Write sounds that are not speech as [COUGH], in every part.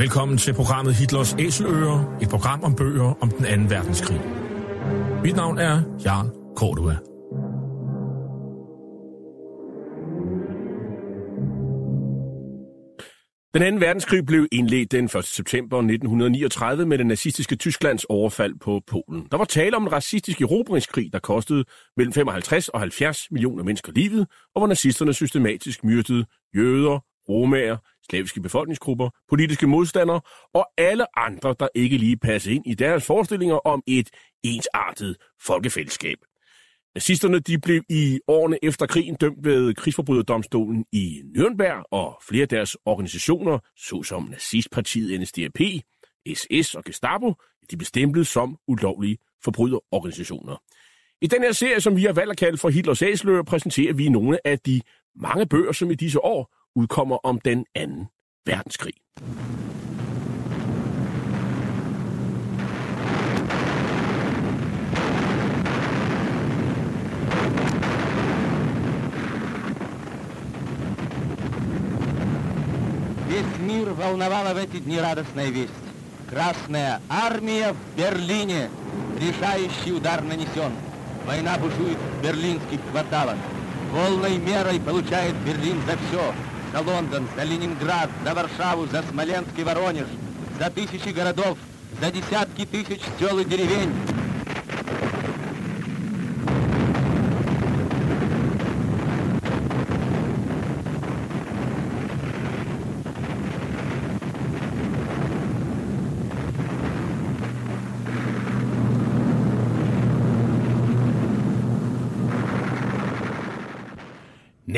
Velkommen til programmet Hitlers Æseløer, et program om bøger om den anden verdenskrig. Mit navn er Jarl Cordua. Den anden verdenskrig blev indledt den 1. september 1939 med det nazistiske Tysklands overfald på Polen. Der var tale om en racistisk erobringskrig, der kostede mellem 55 og 70 millioner mennesker livet, og hvor nazisterne systematisk myrdede jøder, romager, slaviske befolkningsgrupper, politiske modstandere og alle andre, der ikke lige passede ind i deres forestillinger om et ensartet folkefællesskab. Nazisterne de blev i årene efter krigen dømt ved krigsforbryderdomstolen i Nürnberg, og flere af deres organisationer, såsom nazistpartiet NSDAP, SS og Gestapo, de blev stemplet som ulovlige forbryderorganisationer. I den her serie, som vi har valgt at kalde for Hitlers Æsløer, præsenterer vi nogle af de mange bøger, som i disse år udkommer om den anden verdenskrig. Весь мир волновала в эти дни радостная весть. Красная армия в Берлине. Решающий удар нанесен. Война бушует в берлинских кварталах. Полной мерой получает Берлин за все. За Лондон, за Ленинград, за Варшаву, за Смоленск и Воронеж. За тысячи городов, за десятки тысяч сел и деревень.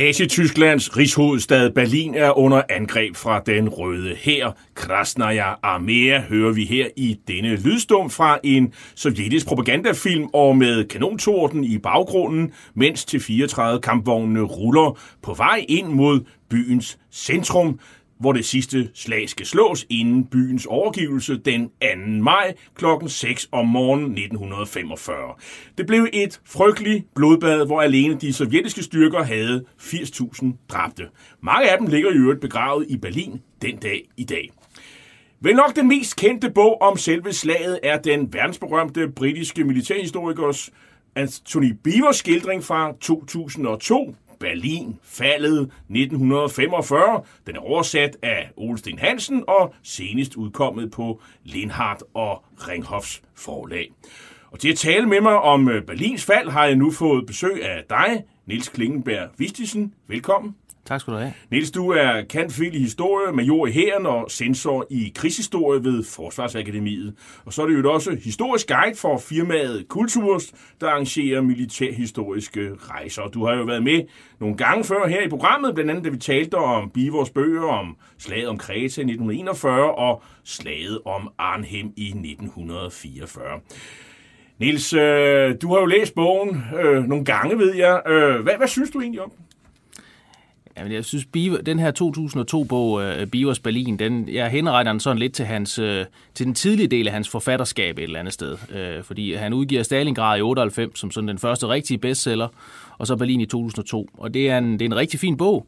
Nazi-Tysklands rigshovedstad Berlin er under angreb fra den røde hær. Krasnaya Armea hører vi her i denne lydstum fra en sovjetisk propagandafilm og med kanontorden i baggrunden, mens til 34 kampvognene ruller på vej ind mod byens centrum, hvor det sidste slag skal slås inden byens overgivelse den 2. maj kl. 6 om morgenen 1945. Det blev et frygteligt blodbad, hvor alene de sovjetiske styrker havde 80.000 dræbte. Mange af dem ligger i øvrigt begravet i Berlin den dag i dag. Vel nok den mest kendte bog om selve slaget er den verdensberømte britiske militærhistorikers Anthony Beavers skildring fra 2002, Berlin, faldet 1945. Den er oversat af Olsten Hansen og senest udkommet på Lindhardt og Ringhoffs forlag. Og til at tale med mig om øh, Berlins fald har jeg nu fået besøg af dig, Nils Klingenberg Vistisen. Velkommen. Tak skal du have. Niels, du er kantfil i historie, major i hæren og sensor i krigshistorie ved Forsvarsakademiet. Og så er det jo også historisk guide for firmaet Kulturs, der arrangerer militærhistoriske rejser. Du har jo været med nogle gange før her i programmet, blandt andet da vi talte om Bivors bøger, om slaget om Kreta i 1941 og slaget om Arnhem i 1944. Niels, øh, du har jo læst bogen øh, nogle gange, ved jeg. Øh, hvad, hvad synes du egentlig om den? Jamen, jeg synes, Beaver, den her 2002-bog, uh, øh, Berlin, den, jeg henretter den sådan lidt til, hans, øh, til den tidlige del af hans forfatterskab et eller andet sted. Øh, fordi han udgiver Stalingrad i 98 som sådan den første rigtige bestseller, og så Berlin i 2002. Og det er en, det er en rigtig fin bog.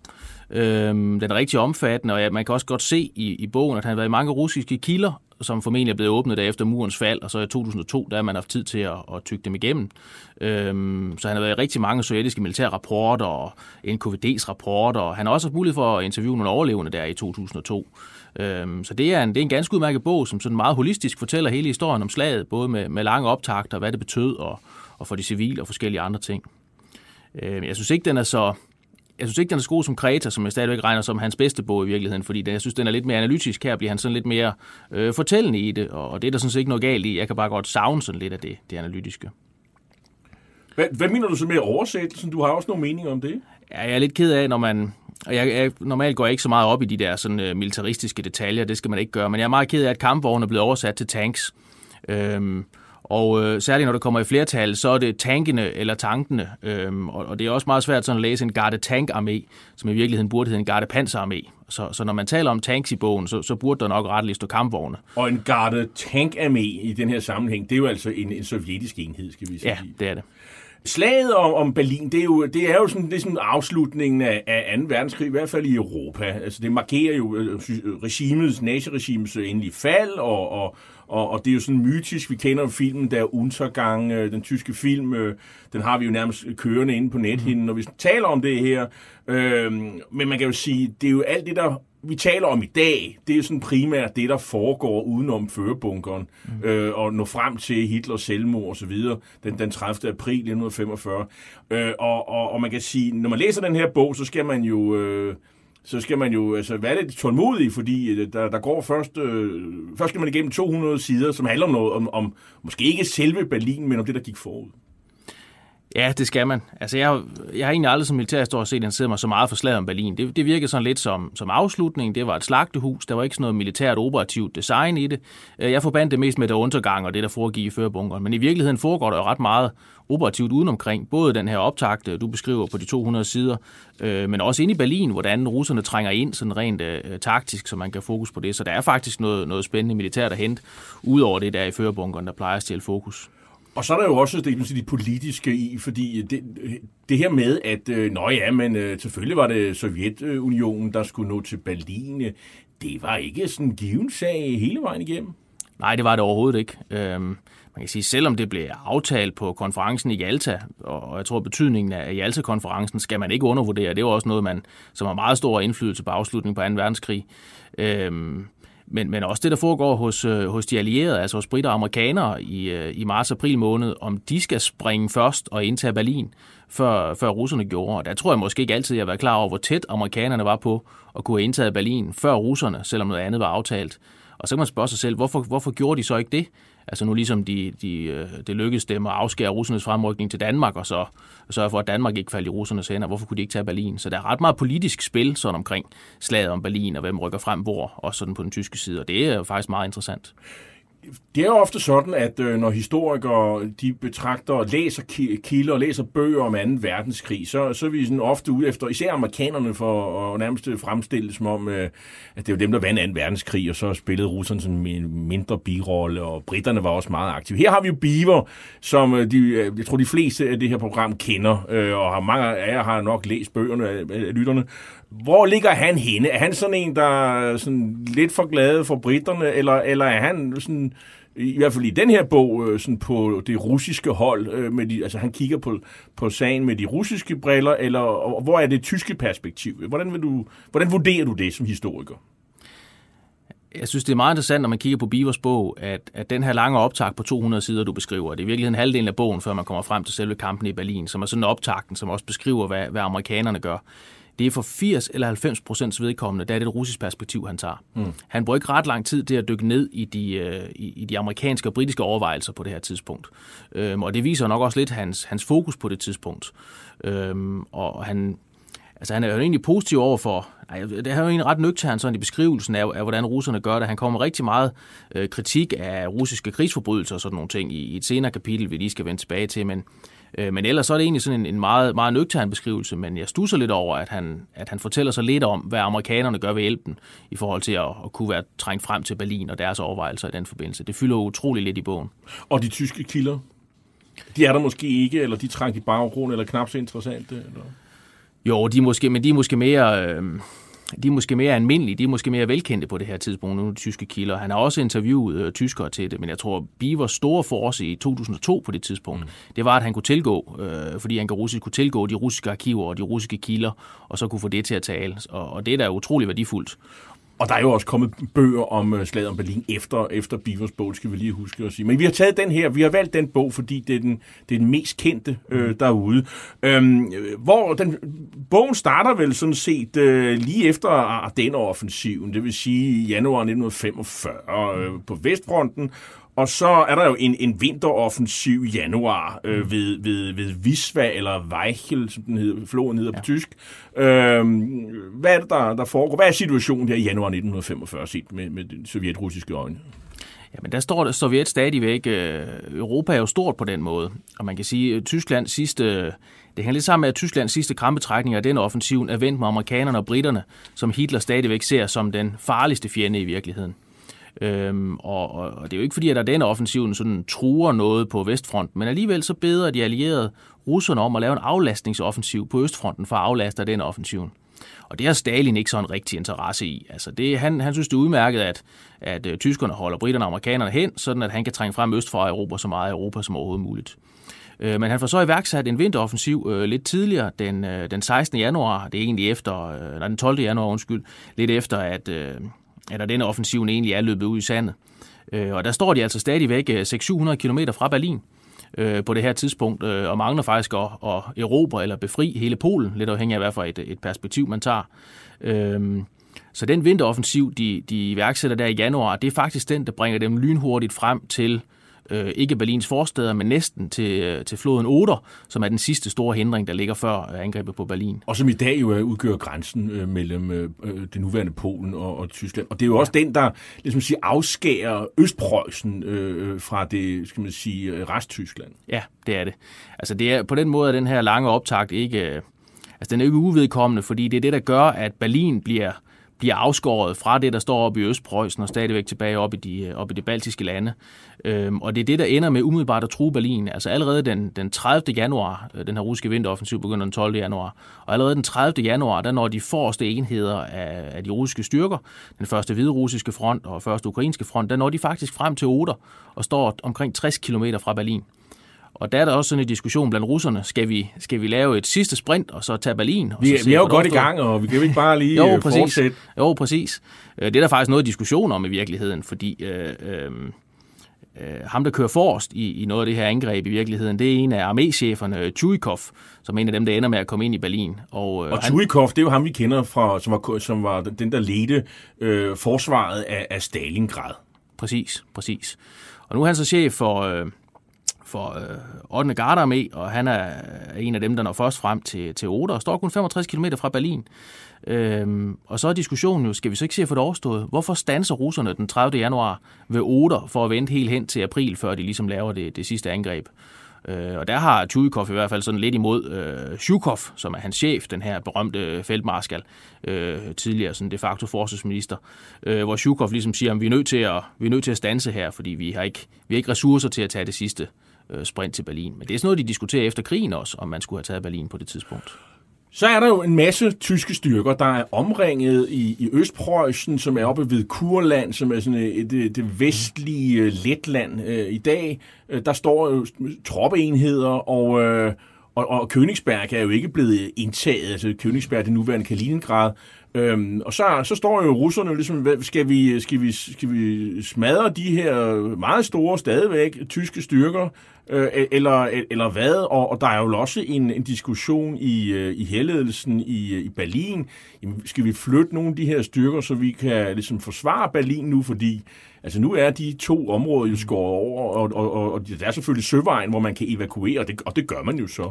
Uh, den er rigtig omfattende, og ja, man kan også godt se i, i bogen, at han har været i mange russiske kilder, som formentlig er blevet åbnet efter murens fald, og så i 2002, der har man haft tid til at, at tygge dem igennem. Øhm, så han har været i rigtig mange sovjetiske militære rapporter og NKVD's rapporter, og han har også haft mulighed for at interviewe nogle overlevende der i 2002. Øhm, så det er, en, det er en ganske udmærket bog, som sådan meget holistisk fortæller hele historien om slaget, både med, med lange optagter, hvad det betød, og, og for de civile og forskellige andre ting. Øhm, jeg synes ikke, den er så jeg synes ikke, den er så god som Kreta, som jeg stadigvæk regner som hans bedste bog i virkeligheden, fordi den, jeg synes, den er lidt mere analytisk. Her bliver han sådan lidt mere øh, fortællende i det, og det er der sådan set ikke noget galt i. Jeg kan bare godt savne sådan lidt af det, det analytiske. Hvad, hvad mener du så med oversættelsen? Du har også nogle meninger om det. Ja, jeg er lidt ked af, når man... Og jeg, jeg, normalt går jeg ikke så meget op i de der sådan, uh, militaristiske detaljer, det skal man ikke gøre, men jeg er meget ked af, at kampvogne er blevet oversat til tanks. Øhm, og øh, særligt når det kommer i flertal, så er det tankene eller tankene. Øhm, og, og det er også meget svært sådan at læse en garde tank armé, som i virkeligheden burde hedde en garde panser armé. Så, så når man taler om tanks i bogen, så, så burde der nok retteligt stå kampvogne. Og en garde tank armé i den her sammenhæng, det er jo altså en, en sovjetisk enhed, skal vi sige. Ja, det er det. Slaget om, om Berlin, det er jo, det er jo sådan, det er sådan afslutningen af, af 2. verdenskrig, i hvert fald i Europa. Altså, det markerer jo øh, øh, regimets, naziregimets endelige fald, og, og, og, og det er jo sådan mytisk. Vi kender jo filmen der Untergang, øh, den tyske film, øh, den har vi jo nærmest kørende inde på nethinden, når vi taler om det her. Øh, men man kan jo sige, det er jo alt det, der vi taler om i dag, det er sådan primært det, der foregår udenom førebunkeren, mm. øh, og nå frem til Hitlers selvmord og så videre, den, den 30. april 1945. Øh, og, og, og man kan sige, når man læser den her bog, så skal man jo... Øh, så skal man jo altså, være lidt tålmodig, fordi øh, der, der går først, øh, først skal man igennem 200 sider, som handler om noget, om, om måske ikke selve Berlin, men om det, der gik forud. Ja, det skal man. Altså, jeg, jeg har egentlig aldrig som militærhistoriker set sidder mig så meget for slaget om Berlin. Det, det virkede sådan lidt som, som afslutning. Det var et slagtehus. Der var ikke sådan noget militært operativt design i det. Øh, jeg forbandt det mest med det undergang og det, der foregik i førbunkeren. Men i virkeligheden foregår der jo ret meget operativt udenomkring. Både den her optakt, du beskriver på de 200 sider, øh, men også inde i Berlin, hvordan russerne trænger ind sådan rent øh, taktisk, så man kan fokus på det. Så der er faktisk noget, noget spændende militært at hente, udover det der i førbunkeren, der plejer at stjæle fokus. Og så er der jo også det, de politiske i, fordi det, det her med, at øh, nå ja, men øh, selvfølgelig var det Sovjetunionen, der skulle nå til Berlin. Det var ikke sådan en given sag hele vejen igennem. Nej, det var det overhovedet ikke. Øhm, man kan sige, selvom det blev aftalt på konferencen i Jalta, og jeg tror, betydningen af Jalta-konferencen skal man ikke undervurdere. Det var også noget, man, som har meget stor indflydelse på afslutningen på 2. verdenskrig. Øhm, men, men også det, der foregår hos, øh, hos de allierede, altså hos britter og amerikanere i, øh, i marts-april måned, om de skal springe først og indtage Berlin, før, før russerne gjorde. Og der tror jeg måske ikke altid, jeg var klar over, hvor tæt amerikanerne var på at kunne have indtaget Berlin før russerne, selvom noget andet var aftalt. Og så kan man spørge sig selv, hvorfor, hvorfor gjorde de så ikke det? Altså nu ligesom de, de, øh, det lykkedes dem at afskære russernes fremrykning til Danmark, og så sørge for, at Danmark ikke faldt i russernes hænder. Hvorfor kunne de ikke tage Berlin? Så der er ret meget politisk spil sådan omkring slaget om Berlin, og hvem rykker frem hvor, også sådan på den tyske side, og det er jo faktisk meget interessant det er jo ofte sådan, at øh, når historikere de betragter og læser kilder og læser bøger om 2. verdenskrig, så, så er vi sådan ofte ude efter, især amerikanerne, for at nærmest øh, fremstille som om, øh, at det var dem, der vandt 2. verdenskrig, og så spillede russerne sådan en mindre birolle, og britterne var også meget aktive. Her har vi jo Beaver, som øh, de, øh, jeg tror, de fleste af det her program kender, øh, og har mange af jer har nok læst bøgerne af, af lytterne, hvor ligger han henne? Er han sådan en, der er sådan lidt for glad for britterne, eller, eller er han sådan, i hvert fald i den her bog, øh, sådan på det russiske hold, øh, med de, altså han kigger på, på sagen med de russiske briller, eller hvor er det tyske perspektiv? Hvordan, vil du, hvordan vurderer du det som historiker? Jeg synes, det er meget interessant, når man kigger på Bivers bog, at, at den her lange optag på 200 sider, du beskriver, det er virkelig en halvdel af bogen, før man kommer frem til selve kampen i Berlin, som er sådan en optagten, som også beskriver, hvad, hvad amerikanerne gør det er for 80 eller 90 procents vedkommende, der er det et russisk perspektiv, han tager. Mm. Han bruger ikke ret lang tid til at dykke ned i de, øh, i, i de amerikanske og britiske overvejelser på det her tidspunkt. Øhm, og det viser nok også lidt hans, hans fokus på det tidspunkt. Øhm, og han, altså han er jo egentlig positiv over for, det er jo egentlig ret nøgtern sådan i beskrivelsen af, af, hvordan russerne gør det. Han kommer rigtig meget øh, kritik af russiske krigsforbrydelser og sådan nogle ting i, i et senere kapitel, vi lige skal vende tilbage til, men Øh, men ellers så er det egentlig sådan en, en meget, meget nøgtern beskrivelse, men jeg stusser lidt over, at han, at han fortæller så lidt om, hvad amerikanerne gør ved hjælpen i forhold til at, at kunne være trængt frem til Berlin og deres overvejelser i den forbindelse. Det fylder utrolig lidt i bogen. Og de tyske kilder? De er der måske ikke, eller de trænger i baggrund, eller knap så interessante? Eller? Jo, de er måske, men de er måske mere... Øh, de er måske mere almindelige, de er måske mere velkendte på det her tidspunkt, nogle tyske kilder. Han har også interviewet øh, tyskere til det, men jeg tror, Bivers store force i 2002 på det tidspunkt, mm. det var, at han kunne tilgå, øh, fordi han russisk kunne tilgå de russiske arkiver og de russiske kilder, og så kunne få det til at tale. Og, og det er da utrolig værdifuldt. Og der er jo også kommet bøger om uh, slaget om Berlin efter, efter Bivers bog, skal vi lige huske at sige. Men vi har taget den her, vi har valgt den bog, fordi det er den, det er den mest kendte uh, derude. Øhm, hvor den, bogen starter vel sådan set uh, lige efter Ardenner-offensiven, det vil sige januar 1945 uh, på Vestfronten, og så er der jo en, en vinteroffensiv i januar øh, mm. ved, ved, ved Visva, eller Weichel, som den hedder, floden hedder ja. på tysk. Øh, hvad er det, der, der foregår? Hvad er situationen der i januar 1945 set med, med de sovjetrussiske øjne? Jamen, der står det Sovjet stadigvæk. Øh, Europa er jo stort på den måde. Og man kan sige, at Tysklands sidste... Det hænger lidt sammen med, at Tysklands sidste krampetrækning af den offensiven er vendt med amerikanerne og britterne, som Hitler stadigvæk ser som den farligste fjende i virkeligheden. Øhm, og, og, det er jo ikke fordi, at der den offensiven sådan truer noget på Vestfronten, men alligevel så beder de allierede russerne om at lave en aflastningsoffensiv på Østfronten for at aflaste den offensiven. Og det har Stalin ikke så en rigtig interesse i. Altså det, han, han synes, det er udmærket, at, at øh, tyskerne holder britterne og amerikanerne hen, sådan at han kan trænge frem øst for Europa så meget af Europa som overhovedet muligt. Øh, men han får så iværksat en vinteroffensiv øh, lidt tidligere, den, den 16. januar, det er egentlig efter, nej, den 12. januar, undskyld, lidt efter, at, eller denne offensiven egentlig er løbet ud i sandet. Øh, og der står de altså stadigvæk øh, 600-700 km fra Berlin øh, på det her tidspunkt, øh, og mangler faktisk at, at erobre eller befri hele Polen, lidt afhængig af hvad for et, et perspektiv man tager. Øh, så den vinteroffensiv, de, de iværksætter der i januar, det er faktisk den, der bringer dem lynhurtigt frem til øh, ikke Berlins forsteder, men næsten til, øh, til floden Oder, som er den sidste store hindring, der ligger før angrebet på Berlin. Og som i dag jo udgør grænsen øh, mellem øh, øh, det nuværende Polen og, og Tyskland. Og det er jo også ja. den, der ligesom siger, afskærer Østpreussen øh, fra det, skal man sige, Resttyskland. Ja, det er det. Altså det er, på den måde er den her lange optakt ikke... Altså den er ikke uvedkommende, fordi det er det, der gør, at Berlin bliver bliver afskåret fra det, der står oppe i Østpreussen og stadigvæk tilbage op i de, øh, op i de baltiske lande. Øhm, og det er det, der ender med umiddelbart at true Berlin. Altså allerede den, den 30. januar, øh, den her russiske vinteroffensiv begynder den 12. januar, og allerede den 30. januar, der når de forreste enheder af, af de russiske styrker, den første hvide russiske front og første ukrainske front, der når de faktisk frem til Oder og står omkring 60 km fra Berlin. Og der er der også sådan en diskussion blandt russerne. Skal vi, skal vi lave et sidste sprint, og så tage Berlin? Og vi, så vi er jo godt i gang, og vi kan jo ikke bare lige [LAUGHS] jo, præcis. fortsætte. Jo, præcis. Øh, det er der faktisk noget diskussion om i virkeligheden, fordi øh, øh, øh, ham, der kører forrest i, i noget af det her angreb i virkeligheden, det er en af armécheferne, Chuikov, som er en af dem, der ender med at komme ind i Berlin. Og, øh, og Chuikov, det er jo ham, vi kender fra, som var, som var den, der ledte øh, forsvaret af, af Stalingrad. Præcis, præcis. Og nu er han så chef for... Øh, for øh, 8. Gardarmé, og han er en af dem, der når først frem til, til Oder, og står kun 65 km fra Berlin. Øhm, og så er diskussionen jo, skal vi så ikke se for det overstået, hvorfor stanser russerne den 30. januar ved Oder for at vente helt hen til april, før de ligesom laver det, det sidste angreb? Øh, og der har Tjujkov i hvert fald sådan lidt imod øh, Shukov, som er hans chef, den her berømte feltmarskal, øh, tidligere sådan de facto forsvarsminister, øh, hvor Shukov ligesom siger, at vi er nødt til at, vi er nødt til at stanse her, fordi vi har ikke, vi har ikke ressourcer til at tage det sidste øh, sprint til Berlin. Men det er sådan noget, de diskuterer efter krigen også, om man skulle have taget Berlin på det tidspunkt. Så er der jo en masse tyske styrker, der er omringet i, i Østpreussen, som er oppe ved Kurland, som er sådan et, det, det vestlige øh, Letland øh, i dag. Øh, der står jo troppeenheder, og, øh, og, og Königsberg er jo ikke blevet indtaget. Altså Königsberg, det nuværende Kaliningrad, Øhm, og så, så står jo russerne ligesom, skal vi, skal, vi, skal vi smadre de her meget store, stadigvæk tyske styrker, øh, e-, eller, e-, eller hvad? Og, og der er jo også en, en diskussion i, øh, i helledelsen i, øh, i Berlin. Jamen, skal vi flytte nogle af de her styrker, så vi kan ligesom forsvare Berlin nu, fordi altså nu er de to områder jo skåret over, og, og, og, og der er selvfølgelig søvejen, hvor man kan evakuere, og det, og det gør man jo så. Ja.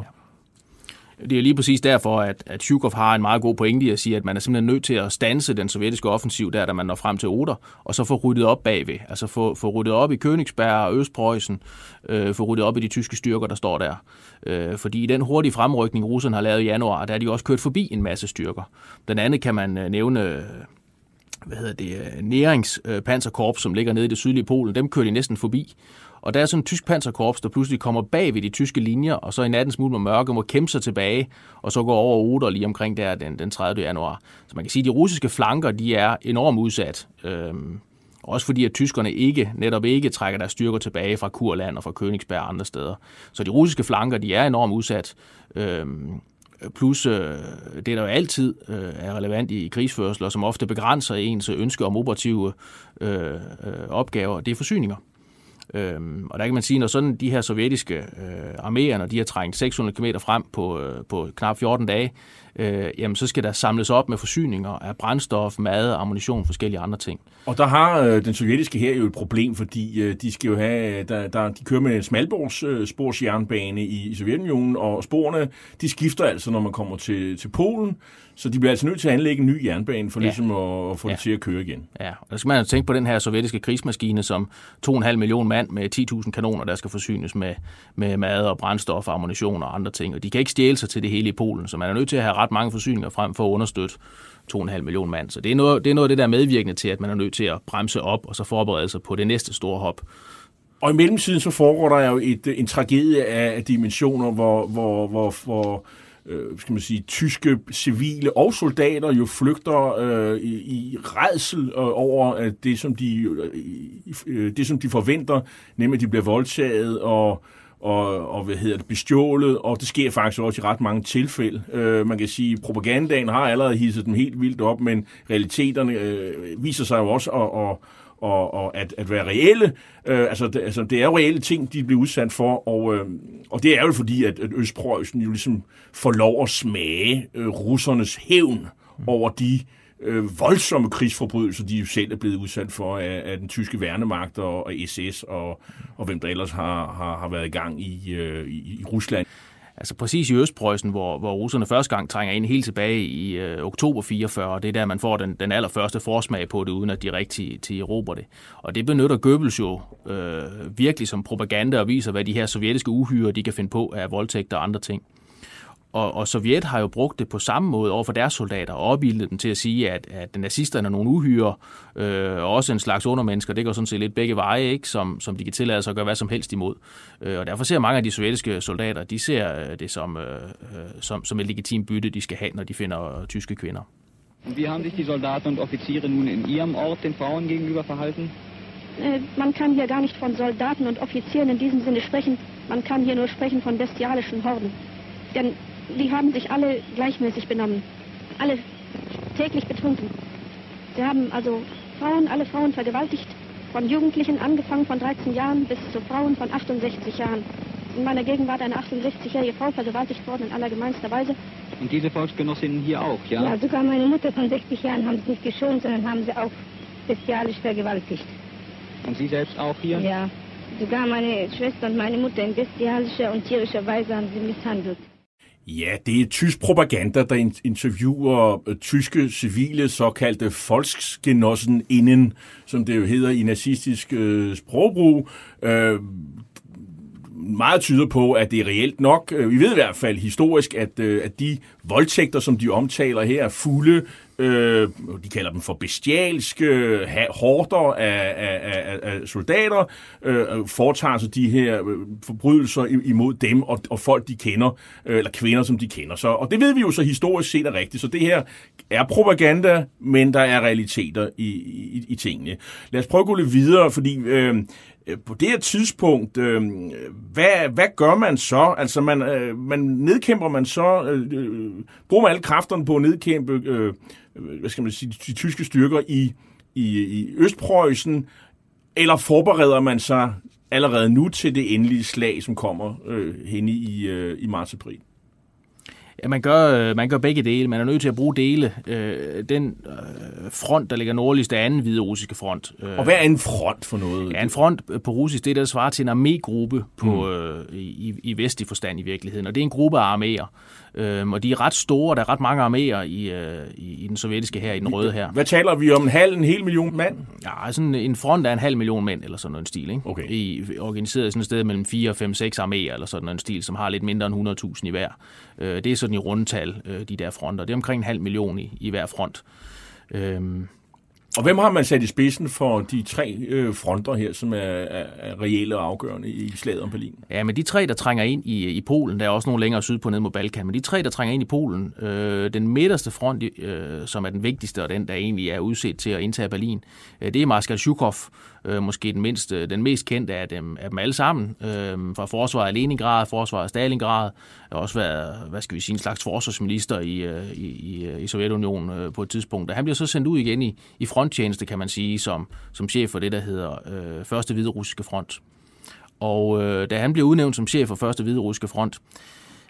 Det er lige præcis derfor, at, at Shukov har en meget god pointe i at sige, at man er simpelthen nødt til at stanse den sovjetiske offensiv der, da man når frem til Oder, og så få ryddet op bagved. Altså få, få ryddet op i Königsberg og Østpreussen, øh, få ryddet op i de tyske styrker, der står der. Øh, fordi i den hurtige fremrykning, russerne har lavet i januar, der er de også kørt forbi en masse styrker. Den anden kan man øh, nævne hvad hedder det, øh, næringspanserkorps, som ligger nede i det sydlige Polen, dem kører de næsten forbi. Og der er sådan en tysk panserkorps, der pludselig kommer bag ved de tyske linjer, og så i natten smule med mørke må kæmpe sig tilbage, og så går over Oder lige omkring der den, den 30. januar. Så man kan sige, at de russiske flanker, de er enormt udsat. Øhm, også fordi, at tyskerne ikke, netop ikke trækker deres styrker tilbage fra Kurland og fra Königsberg og andre steder. Så de russiske flanker, de er enormt udsat. Øhm, plus øh, det, der jo altid øh, er relevant i krigsførsel, og som ofte begrænser ens ønske om operative øh, øh, opgaver, det er forsyninger. Øhm, og der kan man sige, når sådan de her sovjetiske øh, arméer, når de har trængt 600 km frem på, øh, på knap 14 dage, øh, jamen så skal der samles op med forsyninger af brændstof, mad, ammunition og forskellige andre ting. Og der har øh, den sovjetiske her jo et problem, fordi øh, de skal jo have, der, der, de kører med smalborgssporsjernbane øh, i, i Sovjetunionen, og sporene, de skifter altså, når man kommer til, til Polen, så de bliver altså nødt til at anlægge en ny jernbane for ja. ligesom at, at få ja. det til at køre igen. Ja, og der skal man jo tænke på den her sovjetiske krigsmaskine, som 2,5 millioner mand med 10.000 kanoner, der skal forsynes med, med mad og brændstof, ammunition og andre ting. Og de kan ikke stjæle sig til det hele i Polen, så man er nødt til at have ret mange forsyninger frem for at understøtte 2,5 millioner mand. Så det er, noget, det er noget af det, der er medvirkende til, at man er nødt til at bremse op og så forberede sig på det næste store hop. Og i mellemtiden så foregår der jo et, en tragedie af dimensioner, hvor, hvor, hvor, hvor øh, skal man sige, tyske civile og soldater jo flygter øh, i, i redsel øh, over at det, som de, øh, øh, det, som de forventer, nemlig at de bliver voldtaget og og, og hvad hedder det, bestjålet, og det sker faktisk også i ret mange tilfælde. Øh, man kan sige, at propagandaen har allerede hisset dem helt vildt op, men realiteterne øh, viser sig jo også at, at, og, og at, at være reelle. Øh, altså, det, altså, det er jo reelle ting, de bliver udsat for, og, øh, og det er jo fordi, at, at Østpreussen jo ligesom får lov at smage øh, russernes hævn over de øh, Øh, voldsomme krigsforbrydelser, de selv er blevet udsat for af, af den tyske værnemagt og, og SS og, og hvem der ellers har, har, har været i gang i, øh, i, i Rusland. Altså præcis i Østpreussen, hvor, hvor russerne første gang trænger ind helt tilbage i øh, oktober 44, og det er der, man får den, den allerførste forsmag på det, uden at de rigtig til erobre det. Og det benytter Goebbels jo øh, virkelig som propaganda og viser, hvad de her sovjetiske uhyre, de kan finde på af voldtægter og andre ting. Og, og Sovjet har jo brugt det på samme måde over for deres soldater, og opbildet dem til at sige, at, at nazisterne er nogle uhyre, øh, og også en slags undermennesker. Det går sådan set lidt begge veje, ikke? Som, som de kan tillade sig at gøre hvad som helst imod. Øh, og derfor ser mange af de sovjetiske soldater, de ser øh, det som, øh, som, som et legitimt bytte, de skal have, når de finder øh, tyske kvinder. Wie haben sich die Soldaten und Offiziere nun in ihrem Ort den Frauen gegenüber verhalten? Äh, man kann hier gar nicht von Soldaten und Offizieren in diesem Sinne sprechen. Man kann hier nur sprechen von bestialischen Horden. Denn die haben sich alle gleichmäßig benommen. Alle täglich betrunken. Sie haben also Frauen, alle Frauen vergewaltigt, von Jugendlichen angefangen von 13 Jahren bis zu Frauen von 68 Jahren. In meiner Gegenwart eine 68-jährige Frau vergewaltigt worden in allergemeinster Weise. Und diese Volksgenossinnen hier auch, ja? Ja, sogar meine Mutter von 60 Jahren haben sie nicht geschont, sondern haben sie auch bestialisch vergewaltigt. Und Sie selbst auch hier? Ja, sogar meine Schwester und meine Mutter in bestialischer und tierischer Weise haben sie misshandelt. Ja, det er tysk propaganda, der interviewer øh, tyske civile såkaldte Volksgenossen inden, som det jo hedder i nazistisk øh, sprogbrug. Øh, meget tyder på, at det er reelt nok. Øh, vi ved i hvert fald historisk, at, øh, at de voldtægter, som de omtaler her, er fulde, øh, de kalder dem for bestialske hårder af, af, af, af soldater, øh, foretager sig de her øh, forbrydelser imod dem og, og folk, de kender, øh, eller kvinder, som de kender. Så, og det ved vi jo så historisk set er rigtigt. Så det her er propaganda, men der er realiteter i, i, i tingene. Lad os prøve at gå lidt videre, fordi Øh, Øh, på det her tidspunkt, øh, hvad, hvad gør man så? Altså, man, øh, man nedkæmper man så, øh, øh bruger man alle kræfterne på at nedkæmpe, øh, øh, hvad skal man sige, de, de tyske styrker i, i, i Østpreussen, eller forbereder man sig allerede nu til det endelige slag, som kommer øh, hen i, øh, i marts-april? Ja, man gør, øh, man gør begge dele. Man er nødt til at bruge dele. Øh, den øh, front, der ligger nordligst, er anden hvide russiske front. Øh, og hvad er en front for noget? Ja, en front på russisk, det er der svarer til en armégruppe på, mm. øh, i, i vestlig forstand i virkeligheden. Og det er en gruppe af arméer. Øhm, og de er ret store, der er ret mange arméer i, øh, i, i den sovjetiske her, i den røde her. Hvad taler vi om? En halv, en hel million mand? Ja, sådan en front er en halv million mænd, eller sådan noget stil. Ikke? Okay. I, organiseret sådan et sted mellem 4, 5, 6 arméer, eller sådan noget stil, som har lidt mindre end 100.000 i hver. Øh, det er sådan i rundtal, øh, de der fronter. Det er omkring en halv million i, i hver front. Øhm, og hvem har man sat i spidsen for de tre øh, fronter her, som er, er, er reelle og afgørende i slaget om Berlin? Ja, men de tre, der trænger ind i, i Polen, der er også nogle længere sydpå ned mod Balkan, men de tre, der trænger ind i Polen, øh, den midterste front, øh, som er den vigtigste, og den, der egentlig er udset til at indtage Berlin, øh, det er Marskal Zhukov, øh, måske den, mindste, den mest kendte af dem, af dem alle sammen, øh, fra forsvaret af Leningrad, forsvaret af Stalingrad, har også været, hvad skal vi sige, en slags forsvarsminister i, øh, i, i, øh, i Sovjetunionen øh, på et tidspunkt. Og han bliver så sendt ud igen i, i fronttjeneste, kan man sige, som, som chef for det, der hedder øh, Første Hvide Russiske Front. Og øh, da han bliver udnævnt som chef for Første Hvide Russiske Front,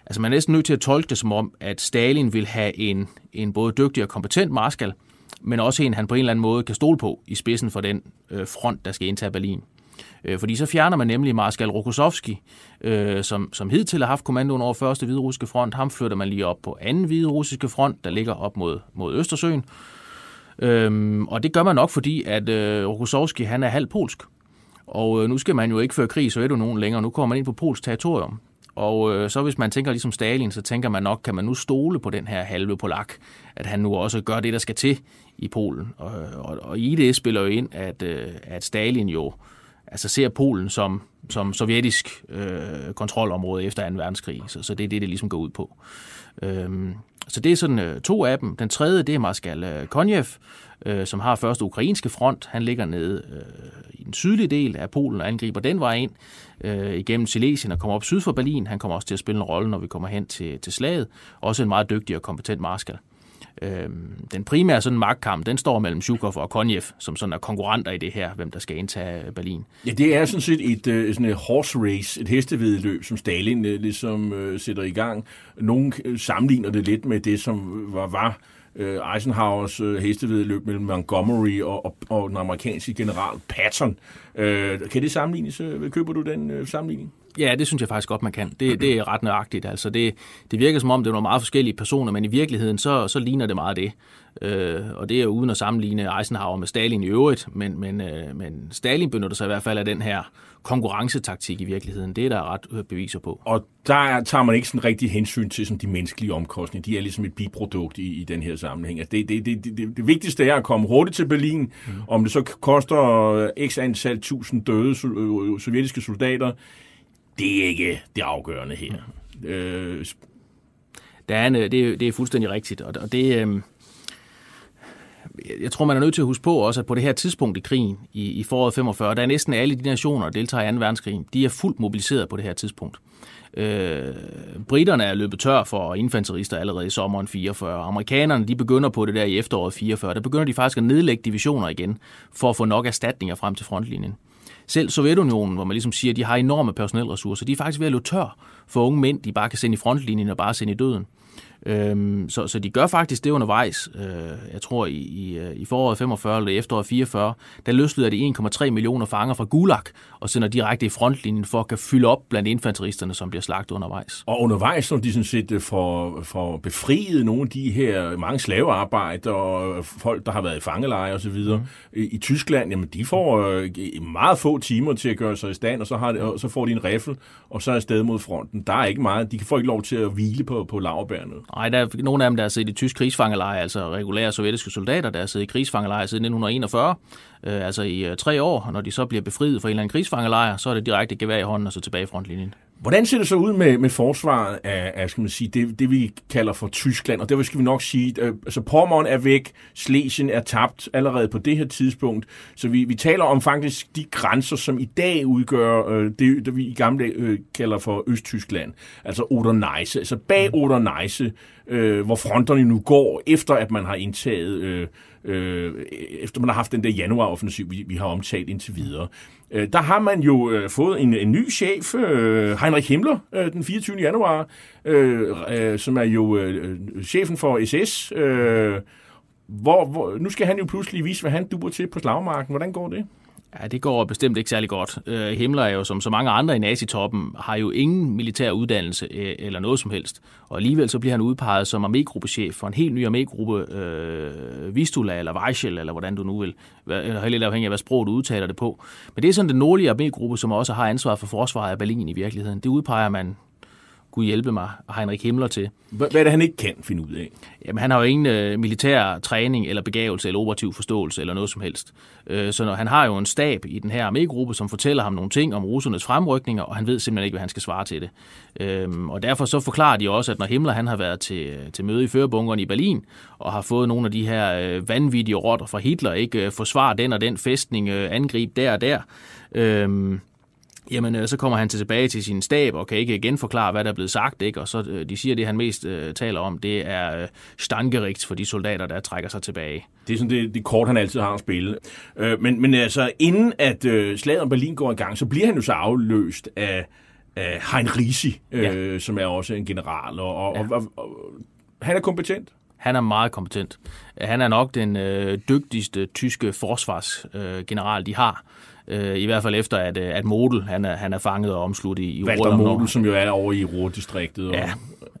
altså man er næsten nødt til at tolke det som om, at Stalin vil have en, en både dygtig og kompetent marskal, men også en, han på en eller anden måde kan stole på i spidsen for den øh, front, der skal indtage Berlin. Øh, fordi så fjerner man nemlig Marskal Rokossovski, øh, som, som hidtil har haft kommandoen over første hviderussiske front. Ham flytter man lige op på anden hviderussiske front, der ligger op mod, mod Østersøen. Øhm, og det gør man nok, fordi at øh, Rokossovski han er halv polsk. Og øh, nu skal man jo ikke føre krig i Sovjetunionen længere, nu kommer man ind på polsk territorium. Og øh, så hvis man tænker ligesom Stalin, så tænker man nok, kan man nu stole på den her halve polak, at han nu også gør det, der skal til i Polen. Og, og, og i det spiller jo ind, at, øh, at Stalin jo altså ser Polen som, som sovjetisk øh, kontrolområde efter 2. verdenskrig. Så, så det er det, det ligesom går ud på. Øhm, så det er sådan øh, to af dem. Den tredje, det er Marskal øh, Konjev, øh, som har første ukrainske front. Han ligger nede øh, i den sydlige del af Polen og angriber den vej ind øh, igennem Silesien og kommer op syd for Berlin. Han kommer også til at spille en rolle, når vi kommer hen til, til slaget. Også en meget dygtig og kompetent marskal. Øh, Øh, den primære sådan magtkamp, den står mellem Zhukov og Konjev, som sådan er konkurrenter i det her, hvem der skal indtage øh, Berlin. Ja, det er sådan set et, uh, sådan et horse race, et hestevedløb, som Stalin uh, ligesom uh, sætter i gang. Nogle sammenligner det lidt med det, som var, var uh, Eisenhowers uh, hestevedløb mellem Montgomery og, og, og den amerikanske general Patton. Uh, kan det sammenlignes? Køber du den uh, sammenligning? Ja, det synes jeg faktisk godt, man kan. Det, det er ret nøjagtigt. Altså det, det virker som om, det er nogle meget forskellige personer, men i virkeligheden, så, så ligner det meget det. Øh, og det er uden at sammenligne Eisenhower med Stalin i øvrigt, men, men, øh, men Stalin benytter sig i hvert fald af den her konkurrencetaktik i virkeligheden. Det er der ret øh, beviser på. Og der tager man ikke sådan rigtig hensyn til sådan de menneskelige omkostninger. De er ligesom et biprodukt i, i den her sammenhæng. Altså det, det, det, det, det, vigtigste er at komme hurtigt til Berlin. Mm. Om det så koster x antal tusind døde sovjetiske soldater, det er ikke det afgørende her. Mm. Øh, der er en, øh, det, det er fuldstændig rigtigt, og det, øh, jeg tror, man er nødt til at huske på også, at på det her tidspunkt i krigen, i, i foråret 45, der er næsten alle de nationer, der deltager i 2. verdenskrig, de er fuldt mobiliseret på det her tidspunkt. Øh, britterne er løbet tør for infanterister allerede i sommeren 44. Amerikanerne de begynder på det der i efteråret 44. Der begynder de faktisk at nedlægge divisioner igen, for at få nok erstatninger frem til frontlinjen. Selv Sovjetunionen, hvor man ligesom siger, at de har enorme personelressourcer, de er faktisk ved at løbe tør for unge mænd, de bare kan sende i frontlinjen og bare sende i døden. Øhm, så, så de gør faktisk det undervejs. Øh, jeg tror, i, i, øh, i foråret 45 eller efteråret 44, der løsleder de 1,3 millioner fanger fra Gulag og sender direkte i frontlinjen for at kan fylde op blandt infanteristerne, som bliver slagt undervejs. Og undervejs, når de sådan set øh, får, får befriet nogle af de her mange slavearbejder og folk, der har været i fangeleje osv. Mm. I, i Tyskland, jamen de får øh, meget få timer til at gøre sig i stand, og så, har de, og så får de en riffel, og så er sted mod fronten. Der er ikke meget. De får ikke lov til at hvile på, på lavbærene. Nej, der er nogle af dem, der har siddet i tysk krigsfangelejre, altså regulære sovjetiske soldater, der har siddet i krigsfangelejre siden 1941, øh, altså i øh, tre år. Når de så bliver befriet fra en eller anden krigsfangelejre, så er det direkte gevær i hånden og så tilbage i frontlinjen. Hvordan ser det så ud med, med forsvaret af, af skal man sige, det, det, vi kalder for Tyskland? Og der skal vi nok sige, øh, altså Pommern er væk, Slesien er tabt allerede på det her tidspunkt. Så vi, vi taler om faktisk de grænser, som i dag udgør øh, det, det, vi i gamle øh, kalder for Østtyskland. Altså Oder-Neisse. Altså bag Oder-Neisse, øh, hvor fronterne nu går, efter at man har indtaget... Øh, øh, efter man har haft den der januaroffensiv, vi, vi har omtalt indtil videre. Øh, der har man jo øh, fået en, en ny chef, øh, Heinrich Himmler, øh, den 24. januar, øh, øh, som er jo øh, chefen for SS. Øh, hvor, hvor, nu skal han jo pludselig vise, hvad han duer til på slagmarken. Hvordan går det? Ja, det går bestemt ikke særlig godt. Øh, Himmler er jo, som så mange andre i nazitoppen, har jo ingen militær uddannelse øh, eller noget som helst. Og alligevel så bliver han udpeget som armégruppechef for en helt ny armégruppe, øh, Vistula eller Weichel, eller hvordan du nu vil. Helt lidt afhængig af, hvad sprog du udtaler det på. Men det er sådan den nordlige armégruppe, som også har ansvar for forsvaret af Berlin i virkeligheden. Det udpeger man Gud hjælpe mig, Heinrich Himmler til. Hvad er det, han ikke kan finde ud af? Jamen, han har jo ingen øh, militær træning eller begævelse eller operativ forståelse eller noget som helst. Øh, så når, han har jo en stab i den her armégruppe, som fortæller ham nogle ting om russernes fremrykninger, og han ved simpelthen ikke, hvad han skal svare til det. Øh, og derfor så forklarer de også, at når Himmler han har været til, til møde i førebunkeren i Berlin, og har fået nogle af de her øh, vanvittige rotter fra Hitler, ikke øh, forsvar den og den fæstning, øh, angrib der og der, øh, jamen øh, så kommer han tilbage til sin stab og kan ikke igen forklare, hvad der er blevet sagt, ikke? og så øh, de siger, det han mest øh, taler om, det er øh, standgericht for de soldater, der trækker sig tilbage. Det er sådan det, det kort, han altid har at spille. Øh, men, men altså, inden at øh, slaget om Berlin går i gang, så bliver han jo så afløst af, af Heinrichi, øh, ja. som er også en general, og, og, ja. og, og, og han er kompetent. Han er meget kompetent. Han er nok den øh, dygtigste tyske forsvarsgeneral, øh, de har. Øh, I hvert fald efter, at, øh, at Model han er, han er fanget og omsluttet i, i Walter Model, som jo er over i Ruhrdistriktet. Ja,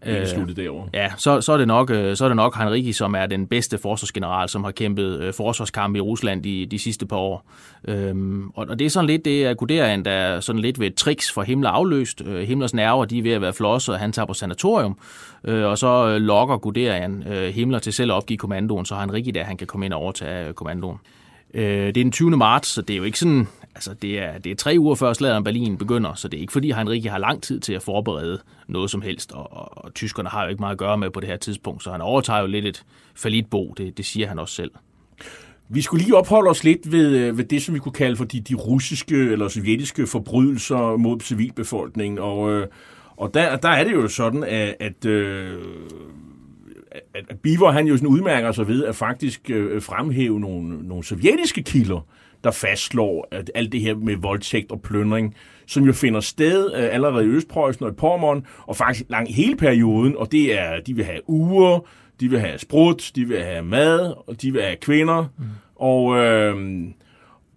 øh, sluttet derovre. Ja, så, så, er det nok, øh, så er det nok Henriki, som er den bedste forsvarsgeneral, som har kæmpet øh, forsvarskampe i Rusland de, de sidste par år. Øhm, og, og det er sådan lidt, det er Guderian, der er sådan lidt ved et tricks for Himmler afløst. Øh, Himmlers nerver, de er ved at være flosset, og han tager på sanatorium. Øh, og så øh, lokker Guderian øh, Himmler til selv at opgive kommandoen, så har Henriki der, han kan komme ind og overtage kommandoen. Øh, det er den 20. marts, så det er jo ikke sådan, altså det er, det er tre uger før slaget om Berlin begynder, så det er ikke fordi Heinrich har lang tid til at forberede noget som helst, og, og, og tyskerne har jo ikke meget at gøre med på det her tidspunkt, så han overtager jo lidt et falitbo, det, det siger han også selv. Vi skulle lige opholde os lidt ved, øh, ved det, som vi kunne kalde for de, de russiske eller sovjetiske forbrydelser mod civilbefolkningen, og, øh, og der, der er det jo sådan, at, at øh, at Biver han jo sådan udmærker sig ved at faktisk øh, fremhæve nogle, nogle sovjetiske kilder, der fastslår at alt det her med voldtægt og pløndring, som jo finder sted øh, allerede i Østpreussen og i Pommern, og faktisk langt hele perioden, og det er, de vil have uger, de vil have sprut, de vil have mad, og de vil have kvinder, mm. og... Øh,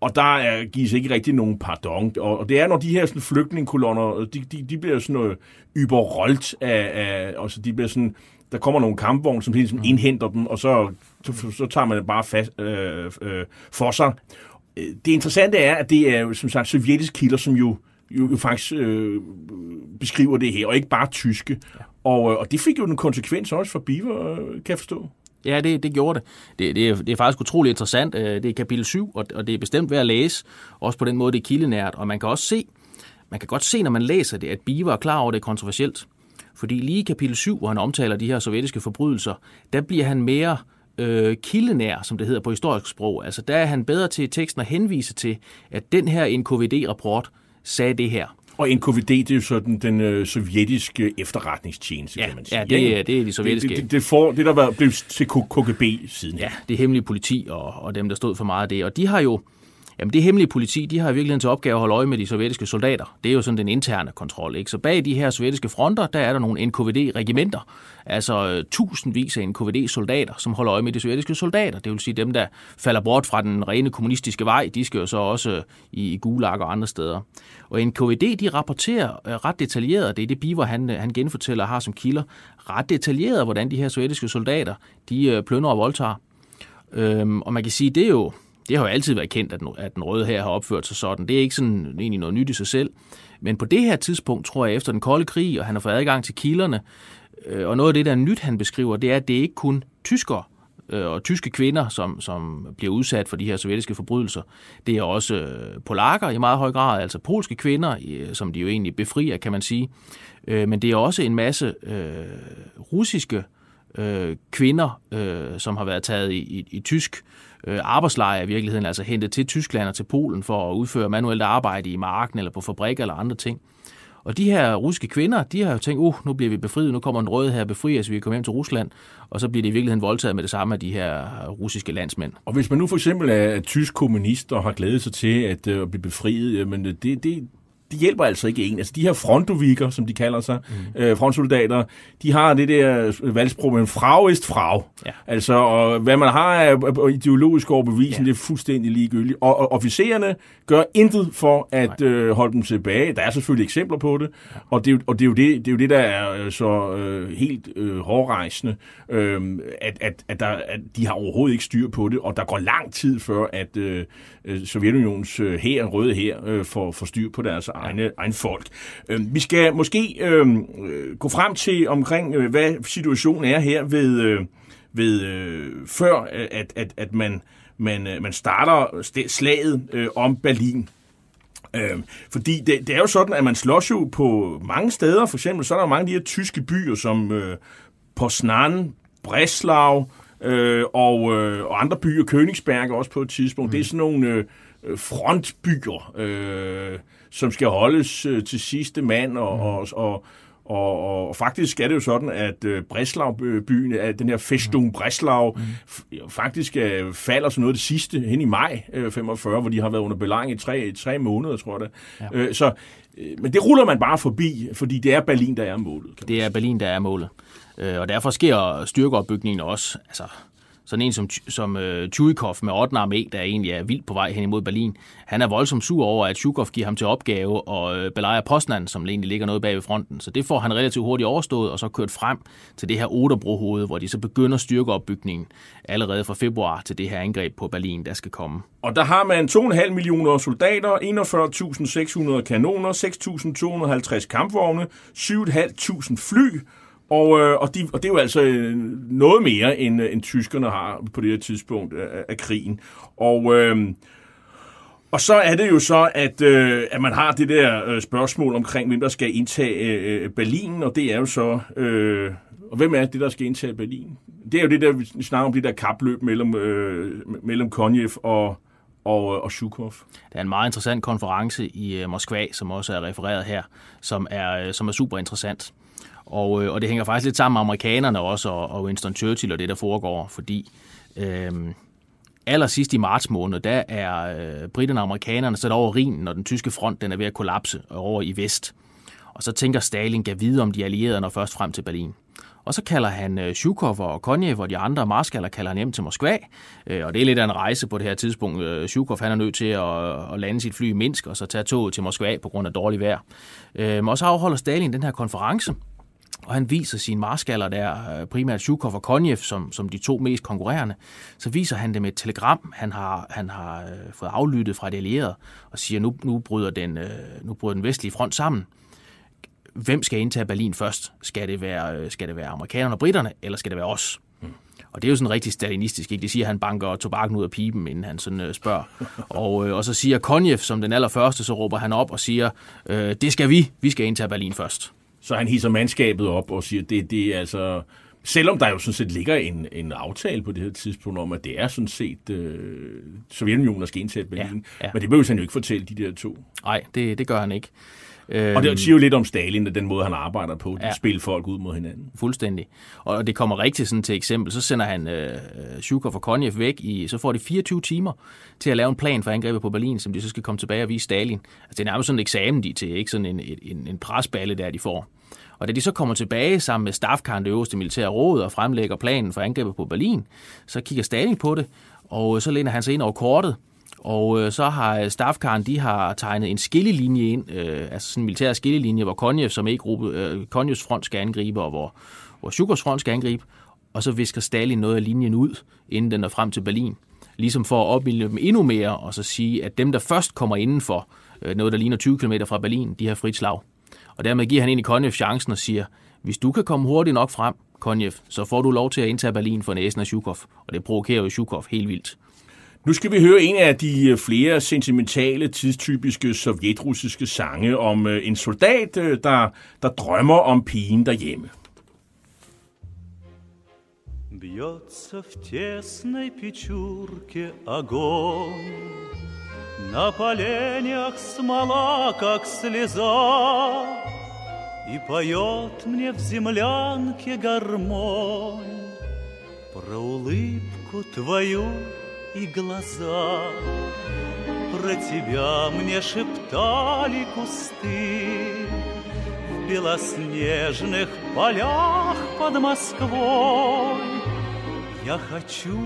og der er, gives ikke rigtig nogen pardon. Og, og det er, når de her sådan, flygtningekolonner, de, de, de bliver sådan noget yberrollt af, af, altså de bliver sådan der kommer nogle kampvogne, som ligesom indhenter dem, og så, så, så tager man det bare fast, øh, øh, for sig. Øh, det interessante er, at det er som sagt sovjetiske kilder, som jo, jo, jo faktisk øh, beskriver det her, og ikke bare tyske. Ja. Og, øh, og det fik jo en konsekvens også for Beaver, øh, kan jeg forstå. Ja, det, det gjorde det. Det, det, er, det er faktisk utrolig interessant. Det er kapitel 7, og, og det er bestemt værd at læse. Også på den måde, det er kildenært. Og man kan også se, man kan godt se, når man læser det, at Beaver er klar over, at det er kontroversielt. Fordi lige i kapitel 7, hvor han omtaler de her sovjetiske forbrydelser, der bliver han mere øh, kildenær, som det hedder på historisk sprog. Altså der er han bedre til teksten at henvise til, at den her NKVD-rapport sagde det her. Og NKVD, det er jo sådan den øh, sovjetiske efterretningstjeneste, ja, kan man sige. Ja, det, er, det er de sovjetiske. Det, det, det, får, det der var blevet til KGB siden. Ja, det hemmelige politi og, og dem, der stod for meget af det. Og de har jo, Jamen det hemmelige politi, de har i virkeligheden til opgave at holde øje med de sovjetiske soldater. Det er jo sådan den interne kontrol. Ikke? Så bag de her sovjetiske fronter, der er der nogle NKVD-regimenter. Altså øh, tusindvis af NKVD-soldater, som holder øje med de sovjetiske soldater. Det vil sige dem, der falder bort fra den rene kommunistiske vej, de skal jo så også øh, i, i Gulag og andre steder. Og NKVD, de rapporterer øh, ret detaljeret, det er det Biver, han, han genfortæller har som kilder, ret detaljeret, hvordan de her sovjetiske soldater, de plønder og voldtager. Øhm, og man kan sige, det er jo, det har jo altid været kendt, at den, at den røde her har opført sig sådan. Det er ikke sådan egentlig noget nyt i sig selv. Men på det her tidspunkt, tror jeg, efter den kolde krig, og han har fået adgang til kilderne, øh, og noget af det, der er nyt, han beskriver, det er, at det ikke kun tyskere øh, og tyske kvinder, som, som bliver udsat for de her sovjetiske forbrydelser. Det er også øh, polakker i meget høj grad, altså polske kvinder, øh, som de jo egentlig befrier, kan man sige. Øh, men det er også en masse øh, russiske øh, kvinder, øh, som har været taget i, i, i tysk øh, arbejdslejre i virkeligheden, altså hentet til Tyskland og til Polen for at udføre manuelt arbejde i marken eller på fabrikker eller andre ting. Og de her russiske kvinder, de har jo tænkt, uh, nu bliver vi befriet, nu kommer den røde her befri os, vi kommer hjem til Rusland, og så bliver det i virkeligheden voldtaget med det samme af de her russiske landsmænd. Og hvis man nu for eksempel er tysk kommunist og har glædet sig til at, øh, at blive befriet, men det, det, det hjælper altså ikke en. Altså de her frontoviker, som de kalder sig, mm. øh, frontsoldater, de har det der valgsprog, men frag ist frag. Ja. Altså, og hvad man har af ideologisk overbevisning, ja. det er fuldstændig ligegyldigt. Og, og officererne gør intet for at øh, holde dem tilbage. Der er selvfølgelig eksempler på det, ja. og, det, og det, er jo det, det er jo det, der er øh, så øh, helt øh, hårdrejsende, øh, at, at, at, der, at de har overhovedet ikke styr på det, og der går lang tid før, at øh, øh Sovjetunionens øh, her, røde her, øh, får, får styr på deres egne, egen folk. Øh, vi skal måske øhm, øh, gå frem til omkring, øh, hvad situationen er her ved, øh, ved øh, før, at, at, at man, man, øh, man starter slaget øh, om Berlin. Øh, fordi det, det er jo sådan, at man slås jo på mange steder. For eksempel så er der mange af de her tyske byer, som øh, Poznan, Breslau øh, og, øh, og andre byer, Königsberg også på et tidspunkt. Mm. Det er sådan nogle øh, frontbyer. Øh, som skal holdes øh, til sidste mand, og, mm. og, og, og, og faktisk er det jo sådan, at øh, Breslau-byen, at den her Festung mm. Breslau, mm. faktisk øh, falder sådan noget det sidste hen i maj øh, 45, hvor de har været under belang i tre, tre måneder, tror jeg det. Ja. Øh, så, øh, men det ruller man bare forbi, fordi det er Berlin, der er målet. Det er Berlin, der er målet. Øh, og derfor sker styrkeopbygningen også. Altså, sådan en som, som øh, uh, Tjujkov med 8. armé, der egentlig er vildt på vej hen imod Berlin, han er voldsomt sur over, at Zhukov giver ham til opgave og øh, uh, belejre Poznan, som egentlig ligger noget bag ved fronten. Så det får han relativt hurtigt overstået, og så kørt frem til det her Oderbrohoved, hvor de så begynder styrkeopbygningen allerede fra februar til det her angreb på Berlin, der skal komme. Og der har man 2,5 millioner soldater, 41.600 kanoner, 6.250 kampvogne, 7.500 fly, og, øh, og, de, og det er jo altså øh, noget mere, end, øh, end tyskerne har på det her tidspunkt øh, af, af krigen. Og, øh, og så er det jo så, at, øh, at man har det der øh, spørgsmål omkring, hvem der skal indtage øh, Berlin, og det er jo så... Øh, og hvem er det, der skal indtage Berlin? Det er jo det der, vi snakker om, det der kapløb mellem, øh, mellem Konjev og, og, og Zhukov. Der er en meget interessant konference i Moskva, som også er refereret her, som er, som er super interessant. Og, øh, og det hænger faktisk lidt sammen med amerikanerne også, og, og Winston Churchill og det, der foregår, fordi øh, allersidst i marts måned, der er øh, britterne og amerikanerne sat over Rhinen, og den tyske front den er ved at kollapse over i vest. Og så tænker Stalin, gav vide om de allierede når først frem til Berlin. Og så kalder han øh, Zhukov og Konjev og de andre marskaller kalder han hjem til Moskva. Øh, og det er lidt af en rejse på det her tidspunkt. Øh, Zhukov han er nødt til at, at lande sit fly i Minsk og så tage toget til Moskva på grund af dårlig vejr. Øh, og så afholder Stalin den her konference, og han viser sine marskaller der, øh, primært Zhukov og Konjev, som, som de to mest konkurrerende, så viser han dem et telegram, han har, han har øh, fået aflyttet fra de allierede, og siger, nu, nu, bryder den, øh, nu bryder den vestlige front sammen. Hvem skal indtage Berlin først? Skal det være, skal det være amerikanerne og britterne, eller skal det være os? Mm. Og det er jo sådan rigtig stalinistisk, ikke? Det siger, at han banker tobakken ud af pipen, inden han sådan øh, spørger. Og, øh, og så siger Konjev som den allerførste, så råber han op og siger, øh, det skal vi, vi skal indtage Berlin først. Så han hisser mandskabet op og siger, det, det er altså... Selvom der jo sådan set ligger en, en aftale på det her tidspunkt om, at det er sådan set øh, Sovjetunionen, der skal indsætte Berlin. Ja, ja. Men det behøver han jo ikke fortælle de der to. Nej, det, det gør han ikke. Og det siger jo lidt om Stalin, den måde, han arbejder på. De ja. spiller folk ud mod hinanden. Fuldstændig. Og det kommer rigtig sådan til eksempel. Så sender han øh, Zhukov og Konjev væk. I, så får de 24 timer til at lave en plan for angrebet på Berlin, som de så skal komme tilbage og vise Stalin. Altså, det er nærmest sådan en eksamen, de til. Ikke sådan en, en, en presballe, der de får. Og da de så kommer tilbage sammen med Stafkan, det øverste militære råd, og fremlægger planen for angrebet på Berlin, så kigger Stalin på det, og så læner han sig ind over kortet, og øh, så har øh, Stafkaren, de har tegnet en skillelinje ind, øh, altså sådan en militær skillelinje, hvor Konjev som E-gruppe, øh, Konjevs front skal angribe, og hvor, hvor Shukovs front skal angribe, og så visker Stalin noget af linjen ud, inden den er frem til Berlin. Ligesom for at opbilde dem endnu mere, og så sige, at dem, der først kommer indenfor, øh, noget der ligner 20 km fra Berlin, de har frit slag. Og dermed giver han ind i Konjev chancen og siger, hvis du kan komme hurtigt nok frem, Konjev, så får du lov til at indtage Berlin for næsen af Zhukov. Og det provokerer jo Zhukov helt vildt. Nu skal vi høre en af de øh, flere sentimentale, tidstypiske sovjetrussiske sange om øh, en soldat, øh, der, der drømmer om pigen derhjemme. Бьется в тесной печурке огонь, На поленях смола, как слеза, И поет мне в землянке гармонь Про улыбку твою и глаза. Про тебя мне шептали кусты В белоснежных полях под Москвой. Я хочу,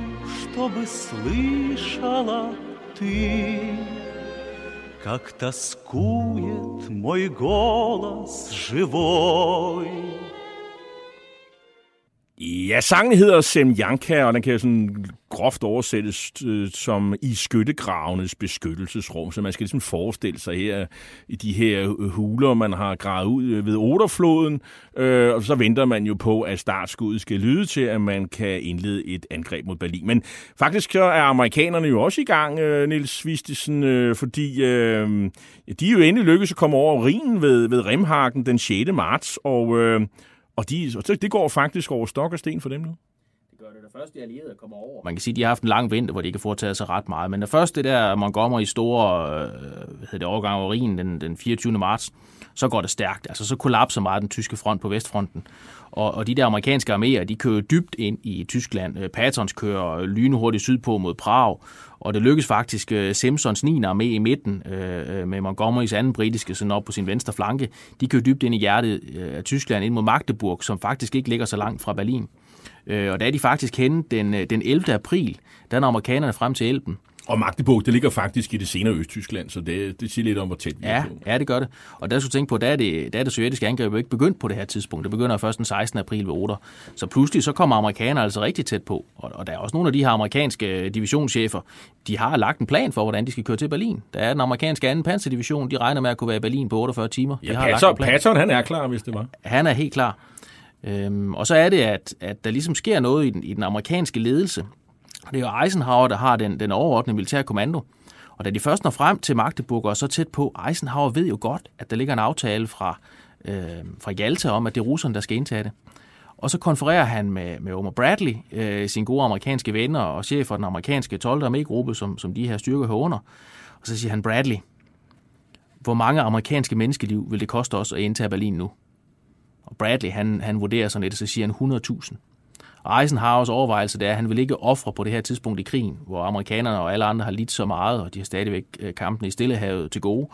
чтобы слышала ты, Как тоскует мой голос живой. Ja, sangen hedder Semjanka, og den kan sådan groft oversættes øh, som i skyttegravenes beskyttelsesrum. Så man skal ligesom forestille sig her i de her øh, huler, man har gravet ud øh, ved Oderfloden, øh, og så venter man jo på, at startskuddet skal lyde til, at man kan indlede et angreb mod Berlin. Men faktisk så er amerikanerne jo også i gang, øh, Niels Vistesen, øh, fordi øh, de er jo endelig lykkedes at komme over Rhinen ved, ved Remhagen den 6. marts, og... Øh, og de, det går faktisk over stok og sten for dem nu. Det gør det, da først de allierede kommer over. Man kan sige, at de har haft en lang vinter, hvor de ikke har foretaget sig ret meget. Men da først det der Montgomery store øh, hvad hedder det, overgang over Rhinen den, den 24. marts, så går det stærkt. Altså så kollapser meget den tyske front på Vestfronten. Og, og de der amerikanske arméer, de kører dybt ind i Tyskland. Øh, Patrons kører lynhurtigt sydpå mod Prag, og det lykkedes faktisk øh, Simpsons 9. armé i midten øh, øh, med Montgomerys anden britiske sådan op på sin venstre flanke. De kører dybt ind i hjertet øh, af Tyskland ind mod Magdeburg, som faktisk ikke ligger så langt fra Berlin. Øh, og der er de faktisk henne den, den 11. april, der når amerikanerne frem til Elben. Og Magdeburg, det ligger faktisk i det senere Østtyskland, så det, det siger lidt om, hvor tæt vi ja, er på. Ja, det gør det. Og der skulle tænke på, der er det, der er det sovjetiske angreb jo ikke begyndt på det her tidspunkt. Det begynder først den 16. april ved Oder. Så pludselig så kommer amerikanerne altså rigtig tæt på. Og, og der er også nogle af de her amerikanske divisionschefer, de har lagt en plan for, hvordan de skal køre til Berlin. Der er den amerikanske anden panserdivision, de regner med at kunne være i Berlin på 48 timer. De Ja, har Patton, lagt en plan. Patton, han er klar, hvis det var. Han er helt klar. Øhm, og så er det, at, at der ligesom sker noget i den, i den amerikanske ledelse. Og det er jo Eisenhower, der har den, den overordnede militære kommando. Og da de først når frem til Magdeburg og så tæt på, Eisenhower ved jo godt, at der ligger en aftale fra, øh, fra Jalta om, at det er russerne, der skal indtage det. Og så konfererer han med, med Omar Bradley, øh, sine gode amerikanske venner og chef for den amerikanske 12. armégruppe, som, som de her styrker hører under. Og så siger han, Bradley, hvor mange amerikanske menneskeliv vil det koste os at indtage Berlin nu? Og Bradley, han, han vurderer sådan lidt, så siger han 100.000. Eisenhowers overvejelse det er, at han vil ikke ofre på det her tidspunkt i krigen, hvor amerikanerne og alle andre har lidt så meget, og de har stadigvæk øh, kampene i Stillehavet til gode.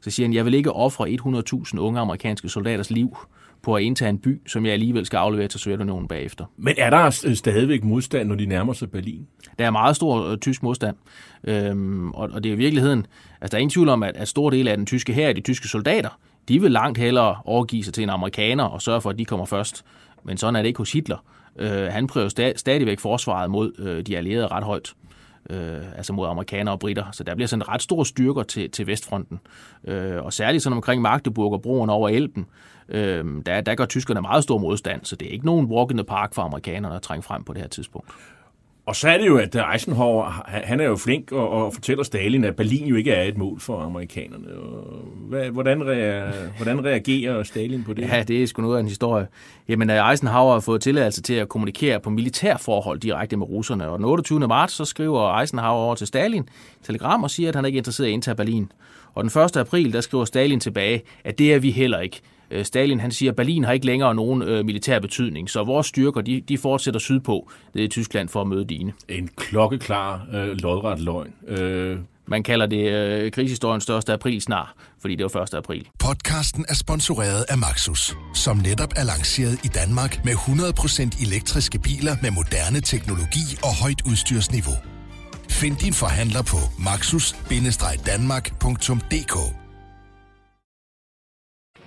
Så siger han, jeg vil ikke ofre 100.000 unge amerikanske soldaters liv på at indtage en by, som jeg alligevel skal aflevere til Sovjetunionen bagefter. Men er der st- stadigvæk modstand, når de nærmer sig Berlin? Der er meget stor øh, tysk modstand, øhm, og, og det er i virkeligheden, altså der er ingen tvivl om, at, at store dele af den tyske her, de tyske soldater, de vil langt hellere overgive sig til en amerikaner og sørge for, at de kommer først. Men sådan er det ikke hos Hitler. Øh, han prøver sta- stadigvæk forsvaret mod øh, de allierede ret højt. Øh, altså mod amerikanere og britter. Så der bliver sådan ret store styrker til, til Vestfronten. Øh, og særligt sådan omkring Magdeburg og broen over Elben, øh, der, der gør tyskerne meget stor modstand. Så det er ikke nogen walk in the park for amerikanerne at trænge frem på det her tidspunkt. Og så er det jo, at Eisenhower, han er jo flink og, og fortæller Stalin, at Berlin jo ikke er et mål for amerikanerne. Og hvad, hvordan, rea, hvordan reagerer Stalin på det? Ja, det er sgu noget af en historie. Jamen, øh, Eisenhower har fået tilladelse til at kommunikere på militærforhold direkte med russerne, og den 28. marts så skriver Eisenhower over til Stalin telegram og siger, at han ikke er interesseret i at indtage Berlin. Og den 1. april, der skriver Stalin tilbage, at det er vi heller ikke. Øh, Stalin han siger, at Berlin har ikke længere nogen øh, militær betydning, så vores styrker de, de fortsætter sydpå nede i Tyskland for at møde dine. En klokkeklar, øh, lodret løgn. Øh, Man kalder det øh, krigshistoriens største april snart, fordi det var 1. april. Podcasten er sponsoreret af Maxus, som netop er lanceret i Danmark med 100% elektriske biler med moderne teknologi og højt udstyrsniveau. Find din forhandler på maxus-danmark.dk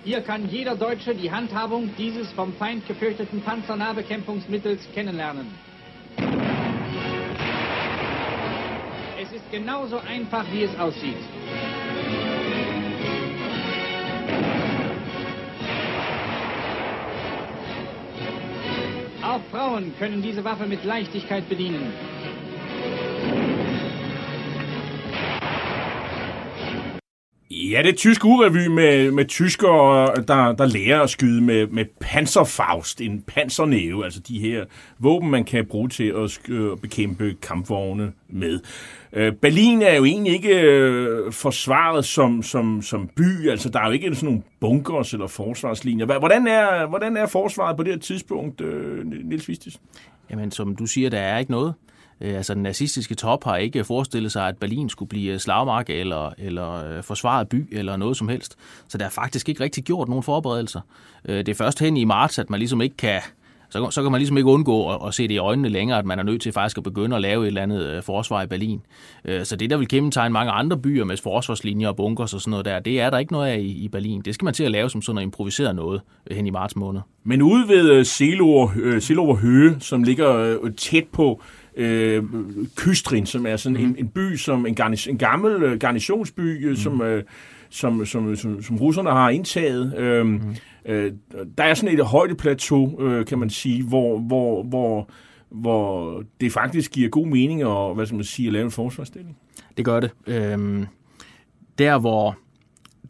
Hier kann jeder Deutsche die Handhabung dieses vom Feind gefürchteten Panzernahbekämpfungsmittels kennenlernen. Es ist genauso einfach, wie es aussieht. Auch Frauen können diese Waffe mit Leichtigkeit bedienen. Ja, det er tysk urevy med, med tyskere, der, der lærer at skyde med, med panserfaust, en pansernæve, altså de her våben, man kan bruge til at bekæmpe kampvogne med. Øh, Berlin er jo egentlig ikke øh, forsvaret som, som, som by, altså der er jo ikke sådan nogle bunkers eller forsvarslinjer. Hvordan er, hvordan er forsvaret på det her tidspunkt, øh, Niels Vistisen? Jamen, som du siger, der er ikke noget. Øh, altså, den nazistiske top har ikke forestillet sig, at Berlin skulle blive øh, slagmark eller, eller øh, forsvaret by eller noget som helst. Så der er faktisk ikke rigtig gjort nogen forberedelser. Det er først hen i marts, at man ligesom ikke kan... Så, så kan man ligesom ikke undgå at, at se det i øjnene længere, at man er nødt til faktisk at begynde at lave et eller andet øh, forsvar i Berlin. Øh, Så det, der vil kendetegne mange andre byer med forsvarslinjer og bunkers og sådan noget der, det er der ikke noget af i, i Berlin. Det skal man til at lave som sådan noget improviseret noget øh, hen i marts måned. Men ude ved øh, Selover, øh, Selover Høge, som ligger øh, tæt på øh, Kystrin, som er sådan mm. en, en by, som en, garnis, en gammel øh, garnisonsby, mm. som, øh, som, som, som, som russerne har indtaget. Øh, mm. øh, der er sådan et højdeplateau, øh, kan man sige, hvor, hvor, hvor, hvor det faktisk giver god mening at, hvad skal man sige, at lave en forsvarsstilling. Det gør det. Øhm, der, hvor,